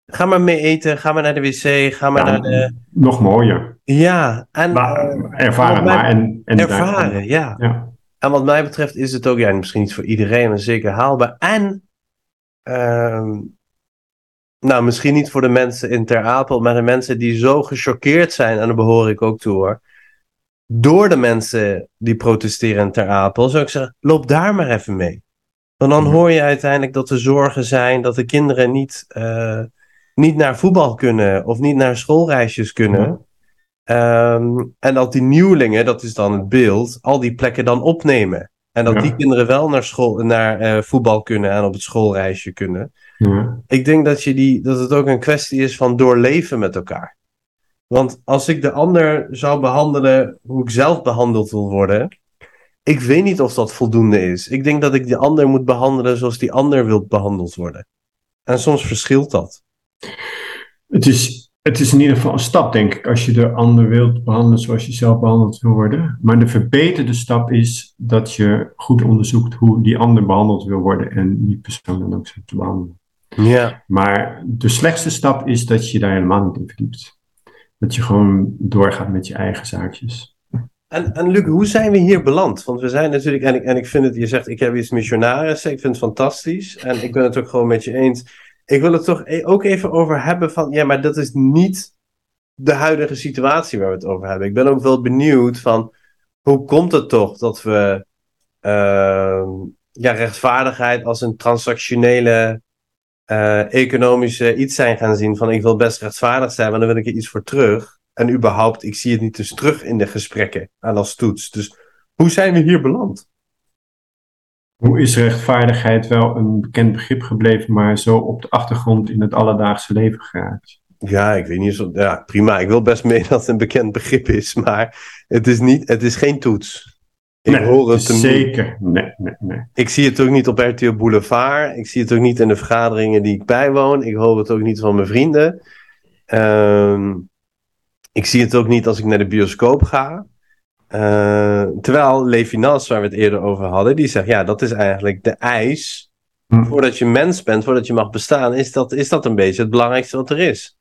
Ga maar mee eten, ga maar naar de wc, ga maar ja, naar de... Nog mooier. Ja, en... Maar, ervaren maar. En, en ervaren, daar, ja. ja. En wat mij betreft is het ook, ja, misschien niet voor iedereen, maar zeker haalbaar. En, uh, nou, misschien niet voor de mensen in Ter Apel, maar de mensen die zo gechoqueerd zijn, en daar behoor ik ook toe hoor, door de mensen die protesteren in Ter Apel, zou ik zeggen, loop daar maar even mee. Want dan hoor je uiteindelijk dat er zorgen zijn dat de kinderen niet, uh, niet naar voetbal kunnen of niet naar schoolreisjes kunnen. Ehm, en dat die nieuwelingen, dat is dan het beeld, al die plekken dan opnemen. En dat die kinderen wel naar, school, naar uh, voetbal kunnen en op het schoolreisje kunnen. Ja. Ik denk dat, je die, dat het ook een kwestie is van doorleven met elkaar. Want als ik de ander zou behandelen hoe ik zelf behandeld wil worden, ik weet niet of dat voldoende is. Ik denk dat ik die ander moet behandelen zoals die ander wil behandeld worden. En soms verschilt dat. Het is, het is in ieder geval een stap, denk ik, als je de ander wilt behandelen zoals je zelf behandeld wil worden. Maar de verbeterde stap is dat je goed onderzoekt hoe die ander behandeld wil worden en die persoon dan ook zo te behandelen. Ja. Maar de slechtste stap is dat je daar helemaal niet in verdiept. Dat je gewoon doorgaat met je eigen zaakjes. En, en Luc, hoe zijn we hier beland? Want we zijn natuurlijk, en ik, en ik vind het, je zegt ik heb iets missionaris, ik vind het fantastisch. En ik ben het ook gewoon met je eens. Ik wil het toch e-, ook even over hebben van, ja, maar dat is niet de huidige situatie waar we het over hebben. Ik ben ook wel benieuwd van, hoe komt het toch dat we uh, ja, rechtvaardigheid als een transactionele uh, economische iets zijn gaan zien van ik wil best rechtvaardig zijn, maar dan wil ik er iets voor terug. En überhaupt, ik zie het niet dus terug in de gesprekken aan als toets. Dus hoe zijn we hier beland? Hoe is rechtvaardigheid wel een bekend begrip gebleven, maar zo op de achtergrond in het alledaagse leven geraakt? Ja, ik weet niet. Ja, prima. Ik wil best mee dat het een bekend begrip is, maar het is, niet, het is geen toets. Ik nee, hoor het zeker. Nee, nee, nee. Ik zie het ook niet op RTL Boulevard. Ik zie het ook niet in de vergaderingen die ik bijwoon. Ik hoor het ook niet van mijn vrienden. Uh, ik zie het ook niet als ik naar de bioscoop ga. Uh, terwijl Levinas, waar we het eerder over hadden, die zegt: ja, dat is eigenlijk de eis. Hm. Voordat je mens bent, voordat je mag bestaan, is dat, is dat een beetje het belangrijkste wat er is.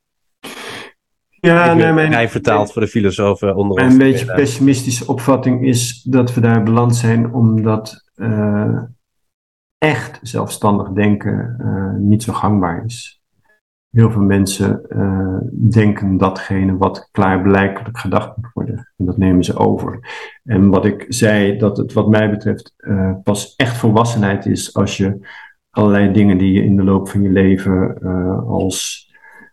Ja, nee, mijn, hij vertaalt voor de filosofen onder ons. Een beetje pessimistische opvatting is dat we daar beland zijn omdat uh, echt zelfstandig denken uh, niet zo gangbaar is. Heel veel mensen uh, denken datgene wat klaarblijkelijk gedacht moet worden. En dat nemen ze over. En wat ik zei, dat het wat mij betreft pas echt volwassenheid is als je allerlei dingen die je in de loop van je leven als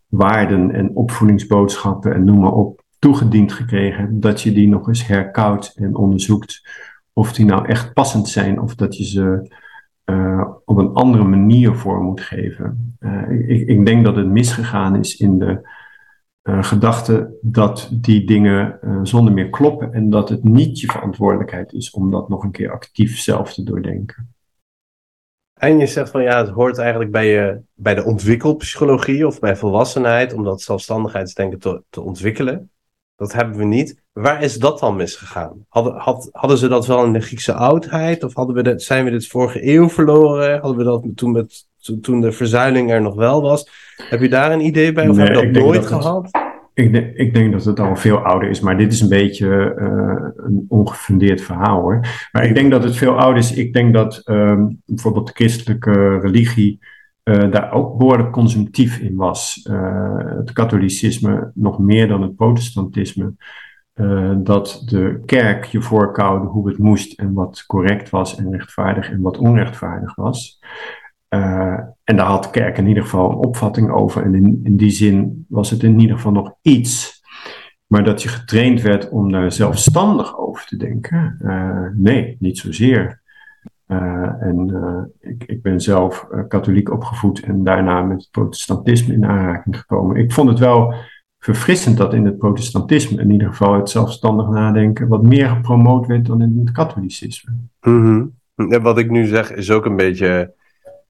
waarden en opvoedingsboodschappen en noem maar op toegediend gekregen, dat je die nog eens herkoudt en onderzoekt of die nou echt passend zijn of dat je ze uh, op een andere manier voor moet geven. Uh, ik, ik, denk dat het misgegaan is in de uh, gedachte dat die dingen zonder meer kloppen en dat het niet je verantwoordelijkheid is om dat nog een keer actief zelf te doordenken. En je zegt van ja, het hoort eigenlijk bij, je, bij de ontwikkelpsychologie of bij volwassenheid om dat zelfstandigheidsdenken te, te ontwikkelen. Dat hebben we niet. Waar is dat dan misgegaan? Hadden, had, hadden ze dat wel in de Griekse oudheid? Of hadden we dat, zijn we dit vorige eeuw verloren? Hadden we dat toen, met, toen de verzuiling er nog wel was? Heb je daar een idee bij? Of nee, heb je dat nooit gehad? Ik, ik denk dat het al veel ouder is, maar dit is een beetje uh, een ongefundeerd verhaal hoor. Maar ik denk dat het veel ouder is. Ik denk dat um, bijvoorbeeld de christelijke religie uh, daar ook behoorlijk consumptief in was. Uh, het katholicisme nog meer dan het protestantisme. dat de kerk je voorkoude hoe het moest en wat correct was en rechtvaardig en wat onrechtvaardig was. Uh, en daar had de kerk in ieder geval een opvatting over. En in, in die zin was het in ieder geval nog iets. Maar dat je getraind werd om daar zelfstandig over te denken, uh, nee, niet zozeer. Uh, en ik, ik, ben zelf katholiek opgevoed en daarna met het protestantisme in aanraking gekomen. Ik vond het wel verfrissend dat in het protestantisme in ieder geval het zelfstandig nadenken wat meer gepromoot werd dan in het katholicisme. Mm. En wat ik nu zeg is ook een beetje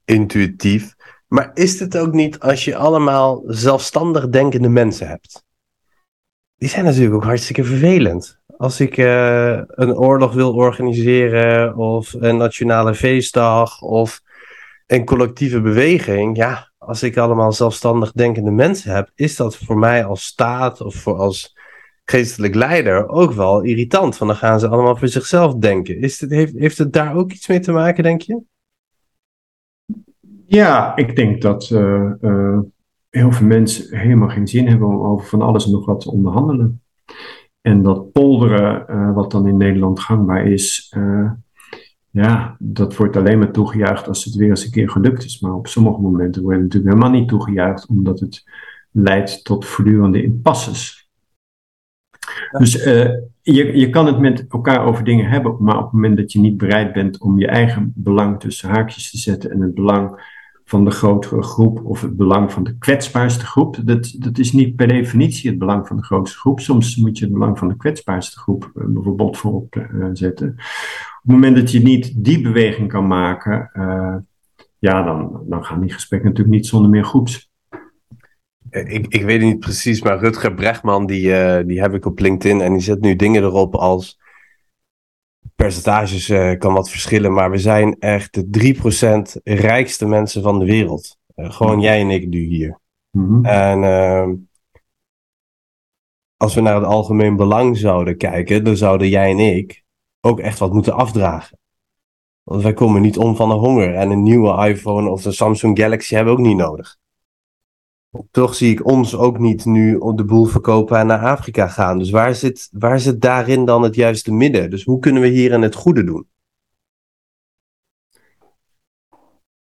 intuïtief. Maar is het ook niet als je allemaal zelfstandig denkende mensen hebt? Die zijn natuurlijk ook hartstikke vervelend. Als ik uh, een oorlog wil organiseren, of een nationale feestdag, of een collectieve beweging, ja, als ik allemaal zelfstandig denkende mensen heb, is dat voor mij als staat of voor als geestelijk leider ook wel irritant. Want dan gaan ze allemaal voor zichzelf denken. Is het, heeft, heeft het daar ook iets mee te maken, denk je? Ja, ik denk dat uh, uh, heel veel mensen helemaal geen zin hebben om over van alles en nog wat te onderhandelen. En dat polderen, uh, wat dan in Nederland gangbaar is, ja, dat wordt alleen maar toegejuicht als het weer eens een keer gelukt is. Maar op sommige momenten wordt het natuurlijk helemaal niet toegejuicht, omdat het leidt tot voortdurende impasses. Dus uh, je, je kan het met elkaar over dingen hebben, maar op het moment dat je niet bereid bent om je eigen belang tussen haakjes te zetten en het belang van de grotere groep of het belang van de kwetsbaarste groep. Dat, dat is niet per definitie het belang van de grootste groep. Soms moet je het belang van de kwetsbaarste groep uh, bijvoorbeeld voorop uh, zetten. Op het moment dat je niet die beweging kan maken, uh, ja, dan, dan gaan die gesprekken natuurlijk niet zonder meer goed. Ik, ik weet het niet precies, maar Rutger Bregman, die, die heb ik op LinkedIn en die zet nu dingen erop als percentages uh, kan wat verschillen, maar we zijn echt de 3% rijkste mensen van de wereld. Uh, gewoon jij en ik nu hier. Mm-hmm. En uh, als we naar het algemeen belang zouden kijken, dan zouden jij en ik ook echt wat moeten afdragen. Want wij komen niet om van de honger. En een nieuwe iPhone of een Samsung Galaxy hebben we ook niet nodig. Toch zie ik ons ook niet nu op de boel verkopen en naar Afrika gaan. Dus waar zit, waar zit daarin dan het juiste midden? Dus hoe kunnen we hierin het goede doen?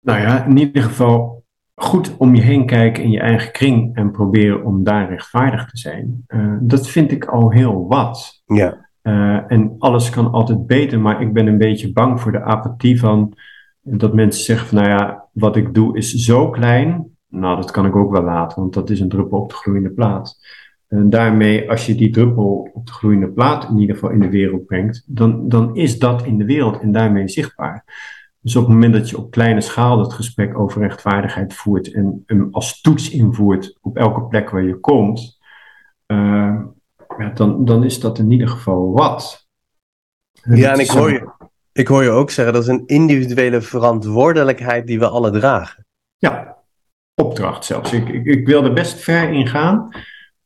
Nou ja, in ieder geval goed om je heen kijken in je eigen kring en proberen om daar rechtvaardig te zijn. Uh, dat vind ik al heel wat. Ja. Uh, en alles kan altijd beter, maar ik ben een beetje bang voor de apathie van dat mensen zeggen van nou ja, wat ik doe is zo klein nou, dat kan ik ook wel laten, want dat is een druppel op de gloeiende plaat. En daarmee, als je die druppel op de gloeiende plaat in ieder geval in de wereld brengt, dan, dan is dat in de wereld en daarmee zichtbaar. Dus op het moment dat je op kleine schaal dat gesprek over rechtvaardigheid voert en hem als toets invoert op elke plek waar je komt, uh, ja, dan, dan is dat in ieder geval wat. Ja, en ik hoor, je, ik hoor je ook zeggen, dat is een individuele verantwoordelijkheid die we alle dragen. Ja, opdracht zelfs. Ik, ik, ik wil er best ver in gaan.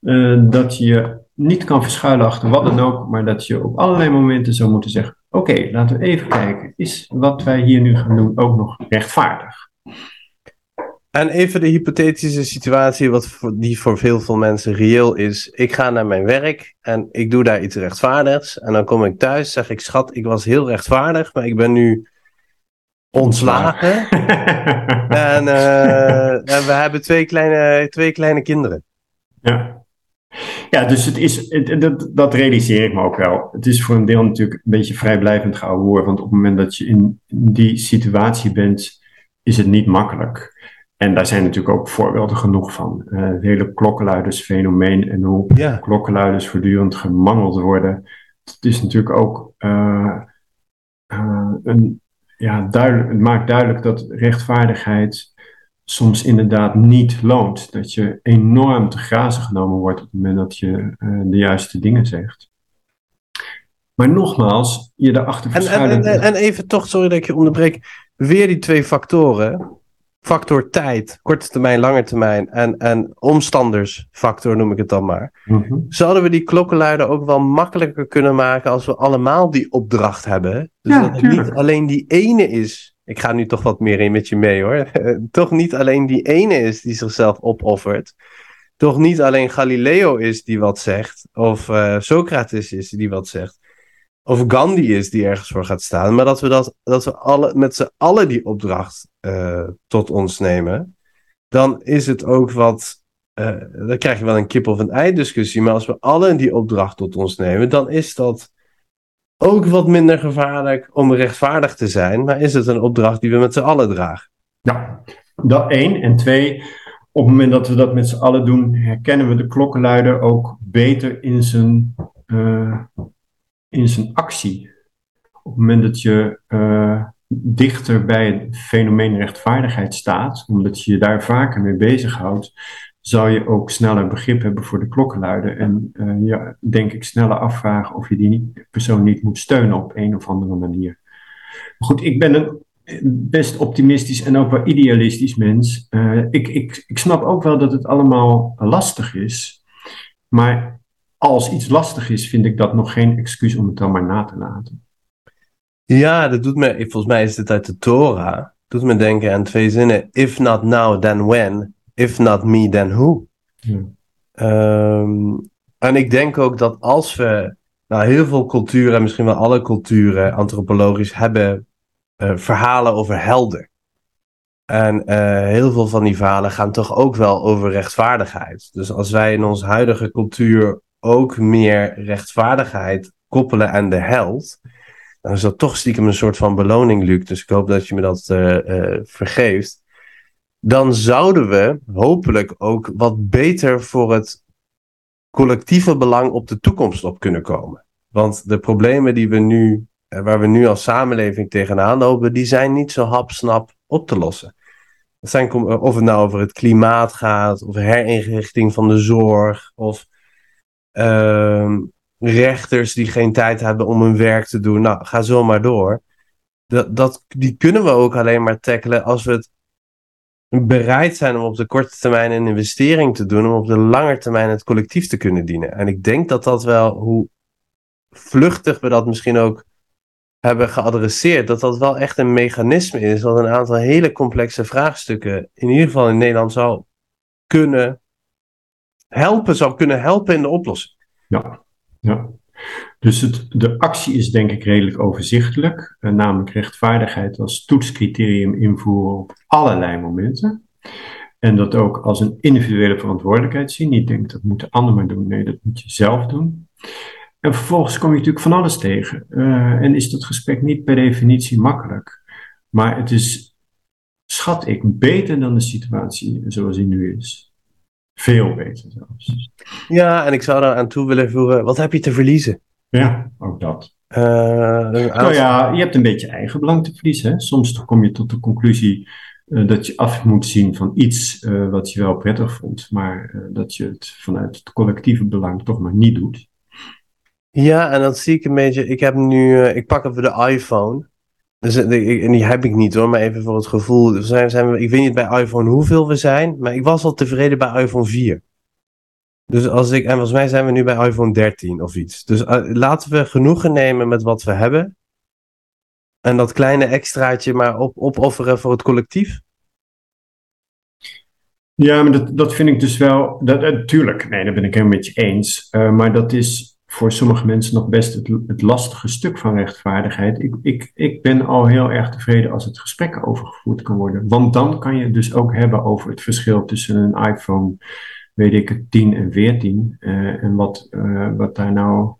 Uh, dat je niet kan verschuilen achter wat dan ook, maar dat je op allerlei momenten zou moeten zeggen: Oké, laten we even kijken. Is wat wij hier nu gaan doen ook nog rechtvaardig? En even de hypothetische situatie, wat voor, die voor veel, veel mensen reëel is. Ik ga naar mijn werk en ik doe daar iets rechtvaardigs. En dan kom ik thuis, zeg ik, schat, ik was heel rechtvaardig, maar ik ben nu ontslagen. en, uh, en, we hebben twee kleine, twee kleine kinderen. Ja. Ja, dus het is, het, dat, dat realiseer ik me ook wel. Het is voor een deel natuurlijk een beetje vrijblijvend gehouden, want op het moment dat je in die situatie bent, is het niet makkelijk. En daar zijn natuurlijk ook voorbeelden genoeg van. Uh, het hele klokkenluidersfenomeen en hoe ja. klokkenluiders voortdurend gemangeld worden. Het is natuurlijk ook uh, een, ja, duidelijk, het maakt duidelijk dat rechtvaardigheid soms inderdaad niet loont. Dat je enorm te grazen genomen wordt op het moment dat je uh, de juiste dingen zegt. Maar nogmaals, je daarachter verschuilen... En, en, en, even toch, sorry dat ik je onderbreek, weer die twee factoren. Factor tijd, korte termijn, lange termijn en, en omstandersfactor noem ik het dan maar. Mm-hmm. Zouden we die klokkenluider ook wel makkelijker kunnen maken als we allemaal die opdracht hebben? Dus ja, dat het niet alleen die ene is. Ik ga nu toch wat meer in met je mee hoor. toch niet alleen die ene is die zichzelf opoffert. Toch niet alleen Galileo is die wat zegt. Of uh, Socrates is die wat zegt. Of Gandhi is die ergens voor gaat staan. Maar dat we, dat, dat we alle, met z'n allen die opdracht uh, tot ons nemen. Dan is het ook wat. Uh, dan krijg je wel een kip of een ei discussie. Maar als we allen die opdracht tot ons nemen. Dan is dat ook wat minder gevaarlijk om rechtvaardig te zijn. Maar is het een opdracht die we met z'n allen dragen? Ja, dat één. En twee, op het moment dat we dat met z'n allen doen, herkennen we de klokkenluider ook beter in zijn, uh, in zijn actie. Op het moment dat je uh, dichter bij het fenomeen rechtvaardigheid staat, omdat je je daar vaker mee bezighoudt, zou je ook sneller begrip hebben voor de klokkenluider. En uh, ja, denk ik sneller afvragen of je die persoon niet moet steunen op een of andere manier. Goed, ik ben een best optimistisch en ook wel idealistisch mens. Uh, ik, ik, ik snap ook wel dat het allemaal lastig is. Maar als iets lastig is, vind ik dat nog geen excuus om het dan maar na te laten. Ja, dat doet me, volgens mij is dit uit de Torah. Doet me denken aan twee zinnen. If not now, then when? If not me, then who? Ja. Um, En ik denk ook dat als we nou, heel veel culturen, misschien wel alle culturen, antropologisch, hebben uh, verhalen over helden. En uh, heel veel van die verhalen gaan toch ook wel over rechtvaardigheid. Dus als wij in onze huidige cultuur ook meer rechtvaardigheid koppelen aan de held, dan is dat toch stiekem een soort van beloning, Luc. Dus ik hoop dat je me dat uh, vergeeft. Dan zouden we hopelijk ook wat beter voor het collectieve belang op de toekomst op kunnen komen. Want de problemen die we nu, waar we nu als samenleving tegenaan lopen, die zijn niet zo hapsnap op te lossen. Zijn, of het nou over het klimaat gaat, of herinrichting van de zorg, of uh, rechters die geen tijd hebben om hun werk te doen. Nou, ga zo maar door. Dat, dat, die kunnen we ook alleen maar tackelen als we het bereid zijn om op de korte termijn een investering te doen, om op de lange termijn het collectief te kunnen dienen. En ik denk dat dat wel, hoe vluchtig we dat misschien ook hebben geadresseerd, dat dat wel echt een mechanisme is, wat een aantal hele complexe vraagstukken, in ieder geval in Nederland, zou kunnen helpen, zou kunnen helpen in de oplossing. Ja, ja. Dus het, de actie is denk ik redelijk overzichtelijk, eh, namelijk rechtvaardigheid als toetscriterium invoeren op allerlei momenten. En dat ook als een individuele verantwoordelijkheid zien. Niet denken dat moet de ander maar doen, nee, dat moet je zelf doen. En vervolgens kom je natuurlijk van alles tegen. Uh, en is dat gesprek niet per definitie makkelijk. Maar het is, schat ik, beter dan de situatie zoals die nu is. Veel beter zelfs. Ja, en ik zou daar aan toe willen voegen, wat heb je te verliezen? Ja, ook dat. Uh, nou ja, je hebt een beetje eigen belang te verliezen. Hè? Soms kom je tot de conclusie uh, dat je af moet zien van iets uh, wat je wel prettig vond, maar dat je het vanuit het collectieve belang toch maar niet doet. Ja, en dan zie ik een beetje. Ik heb nu. ik pak even de iPhone. Dus, en die heb ik niet hoor, maar even voor het gevoel. Zijn, zijn we, ik weet niet bij iPhone hoeveel we zijn, maar ik was al tevreden bij iPhone 4. Dus als ik, en volgens mij zijn we nu bij iPhone 13 of iets. Dus uh, laten we genoegen nemen met wat we hebben. En dat kleine extraatje maar op, opofferen voor het collectief. Ja, maar dat, dat vind ik dus wel. Dat, natuurlijk, nee, daar ben ik helemaal met je eens. Uh, maar dat is voor sommige mensen nog best het, lastige stuk van rechtvaardigheid. Ik, ik, ik ben al heel erg tevreden als het gesprek overgevoerd kan worden. Want dan kan je het dus ook hebben over het verschil tussen een iPhone weet ik het, 10 en 14. Uh, eh, en wat, uh, wat daar nou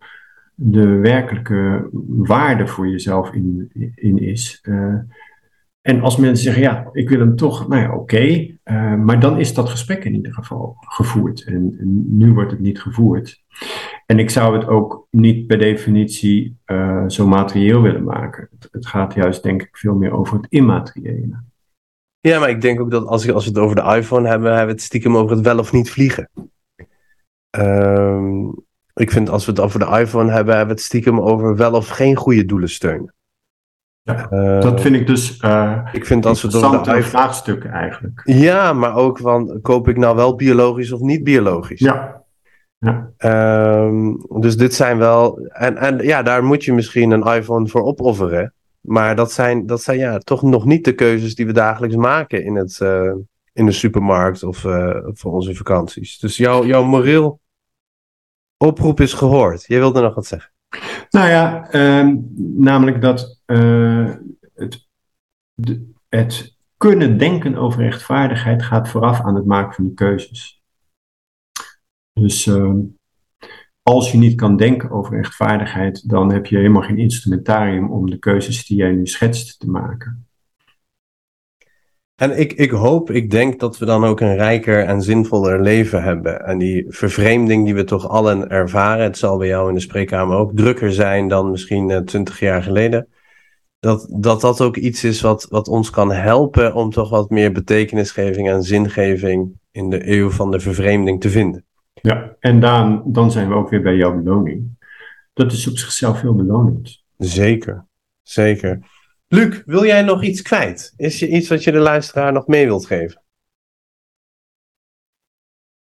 de werkelijke waarde voor jezelf in, in is. Uh, en als mensen zeggen, ja, ik wil hem toch, nou ja, oké, maar dan is dat gesprek in ieder geval gevoerd. En, nu wordt het niet gevoerd. En ik zou het ook niet per definitie zo materieel willen maken. Het, het gaat juist, denk ik, veel meer over het immateriële. Ja, maar ik denk ook dat als, als we het over de iPhone hebben, hebben we het stiekem over het wel of niet vliegen. Um, ik vind als we het over de iPhone hebben, hebben we het stiekem over wel of geen goede doelen steunen. Ja, uh, dat vind ik dus uh, ik vind als we het over de iPhone... vraagstukken eigenlijk. Ja, maar ook van, koop ik nou wel biologisch of niet biologisch? Ja. Ja. Um, dus dit zijn wel... En, en ja, daar moet je misschien een iPhone voor opofferen. Maar dat zijn, dat zijn ja, toch nog niet de keuzes die we dagelijks maken in, het, uh, in de supermarkt of uh, voor onze vakanties. Dus jouw, jouw moreel oproep is gehoord. Jij wilde nog wat zeggen. Nou ja, uh, namelijk dat uh, het, de, het kunnen denken over rechtvaardigheid gaat vooraf aan het maken van de keuzes. Dus ehm, als je niet kan denken over rechtvaardigheid, dan heb je helemaal geen instrumentarium om de keuzes die jij nu schetst te maken. En ik, ik hoop, ik denk dat we dan ook een rijker en zinvoller leven hebben. En die vervreemding die we toch allen ervaren, het zal bij jou in de spreekkamer ook drukker zijn dan misschien twintig jaar geleden. Dat, dat dat ook iets is wat, wat ons kan helpen om toch wat meer betekenisgeving en zingeving in de eeuw van de vervreemding te vinden. Ja, en dan, dan zijn we ook weer bij jouw beloning. Dat is op zichzelf heel belonend. Zeker, zeker. Luc, wil jij nog iets kwijt? Is er iets wat je de luisteraar nog mee wilt geven?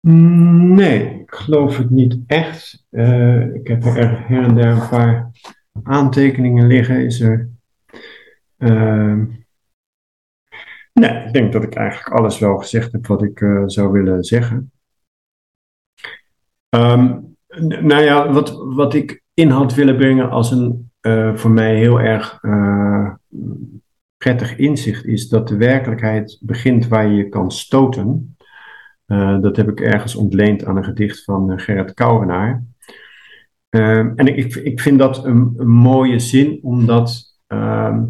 Nee, ik geloof het niet echt. Uh, ik heb er her en der een paar aantekeningen liggen. Is er. Uh, nee, ik denk dat ik eigenlijk alles wel gezegd heb wat ik uh, zou willen zeggen. Um, nou ja, wat, wat ik in had willen brengen als een uh, voor mij heel erg uh, prettig inzicht is dat de werkelijkheid begint waar je kan stoten. Uh, dat heb ik ergens ontleend aan een gedicht van Gerrit Kouwenaar. en ik, ik vind dat een, een mooie zin, omdat. Ehm,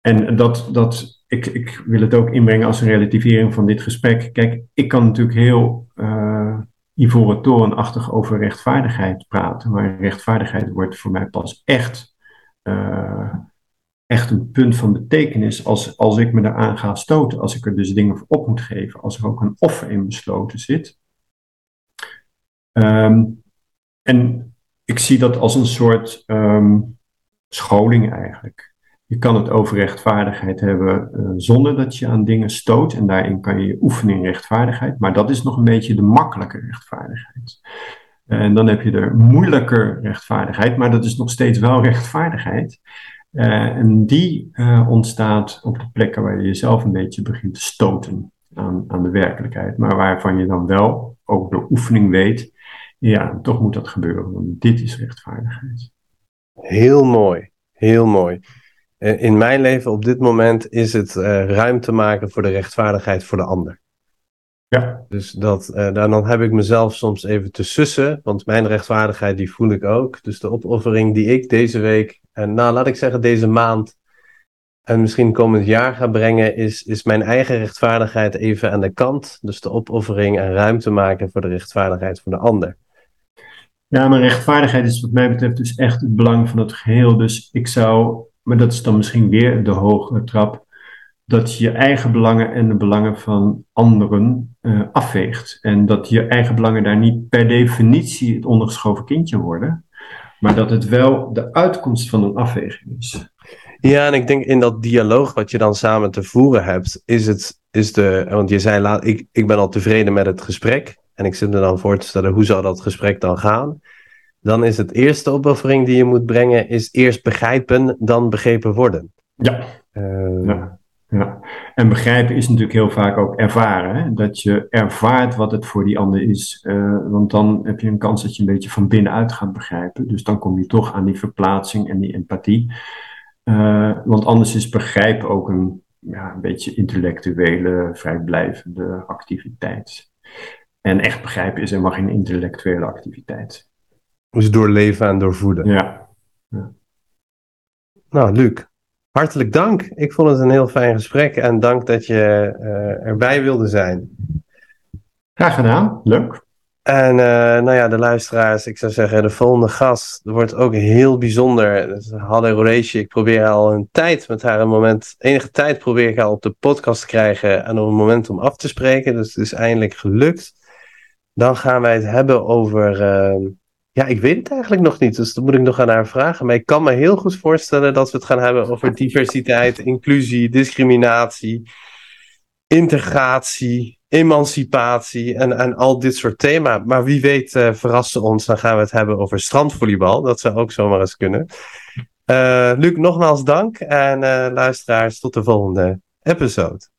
en dat, dat, ik, ik wil het ook inbrengen als een relativering van dit gesprek. Kijk, ik kan natuurlijk heel ivoren torenachtig over rechtvaardigheid praten. Maar rechtvaardigheid wordt voor mij pas echt, uh, echt een punt van betekenis als, als ik me eraan ga stoten. Als ik er dus dingen voor op moet geven. Als er ook een offer in besloten zit. Um, en ik zie dat als een soort um, scholing eigenlijk. Je kan het over rechtvaardigheid hebben uh, zonder dat je aan dingen stoot. En daarin kan je oefenen in rechtvaardigheid. Maar dat is nog een beetje de makkelijke rechtvaardigheid. En dan heb je de moeilijker rechtvaardigheid, maar dat is nog steeds wel rechtvaardigheid. Uh, en die ontstaat op de plekken waar je jezelf een beetje begint te stoten aan, aan de werkelijkheid. Maar waarvan je dan wel, ook door oefening weet, ja, toch moet dat gebeuren. Want dit is rechtvaardigheid. Heel mooi, heel mooi. Eh, in mijn leven op dit moment is het uh, ruimte maken voor de rechtvaardigheid voor de ander. Ja. Dus dat, uh, dan heb ik mezelf soms even te sussen, want mijn rechtvaardigheid die voel ik ook. Dus de opoffering die ik deze week, en nou laat ik zeggen deze maand en misschien komend jaar ga brengen, is, is mijn eigen rechtvaardigheid even aan de kant. Dus de opoffering en ruimte maken voor de rechtvaardigheid voor de ander. Ja, maar rechtvaardigheid is wat mij betreft dus echt het belang van het geheel. Dus ik zou maar dat is dan misschien weer de hogere trap, dat je je eigen belangen en de belangen van anderen uh, afweegt. En dat je eigen belangen daar niet per definitie het ondergeschoven kindje worden, maar dat het wel de uitkomst van een afweging is. Ja, en ik denk in dat dialoog wat je dan samen te voeren hebt, is het, is de, want je zei laat, ik, ik ben al tevreden met het gesprek. En ik zit me dan voor te stellen, hoe zou dat gesprek dan gaan? Dan is het eerste opoffering die je moet brengen, is eerst begrijpen, dan begrepen worden. Ja. Uh, ja. ja. En begrijpen is natuurlijk heel vaak ook ervaren. Hè? Dat je ervaart wat het voor die ander is. Uh, want dan heb je een kans dat je een beetje van binnenuit gaat begrijpen. Dus dan kom je toch aan die verplaatsing en die empathie. Uh, want anders is begrijpen ook een, ja, een beetje intellectuele, vrijblijvende activiteit. En echt begrijpen is helemaal geen intellectuele activiteit. Dus doorleven en doorvoeden. Ja. ja. Nou, Luc, hartelijk dank. Ik vond het een heel fijn gesprek en dank dat je uh, erbij wilde zijn. Graag gedaan, leuk. En uh, nou ja, de luisteraars, ik zou zeggen, de volgende gast wordt ook heel bijzonder. Dus Halle ik probeer al een tijd met haar een moment, enige tijd probeer ik haar op de podcast te krijgen en om een moment om af te spreken. Dus het is eindelijk gelukt. Dan gaan wij het hebben over uh, ja, ik weet het eigenlijk nog niet, dus dat moet ik nog aan haar vragen. Maar ik kan me heel goed voorstellen dat we het gaan hebben over diversiteit, inclusie, discriminatie, integratie, emancipatie en, en al dit soort thema's. Maar wie weet uh, verrast ze ons, dan gaan we het hebben over strandvolleybal. Dat zou ook zomaar eens kunnen. Uh, Luc, nogmaals dank en uh, luisteraars, tot de volgende episode.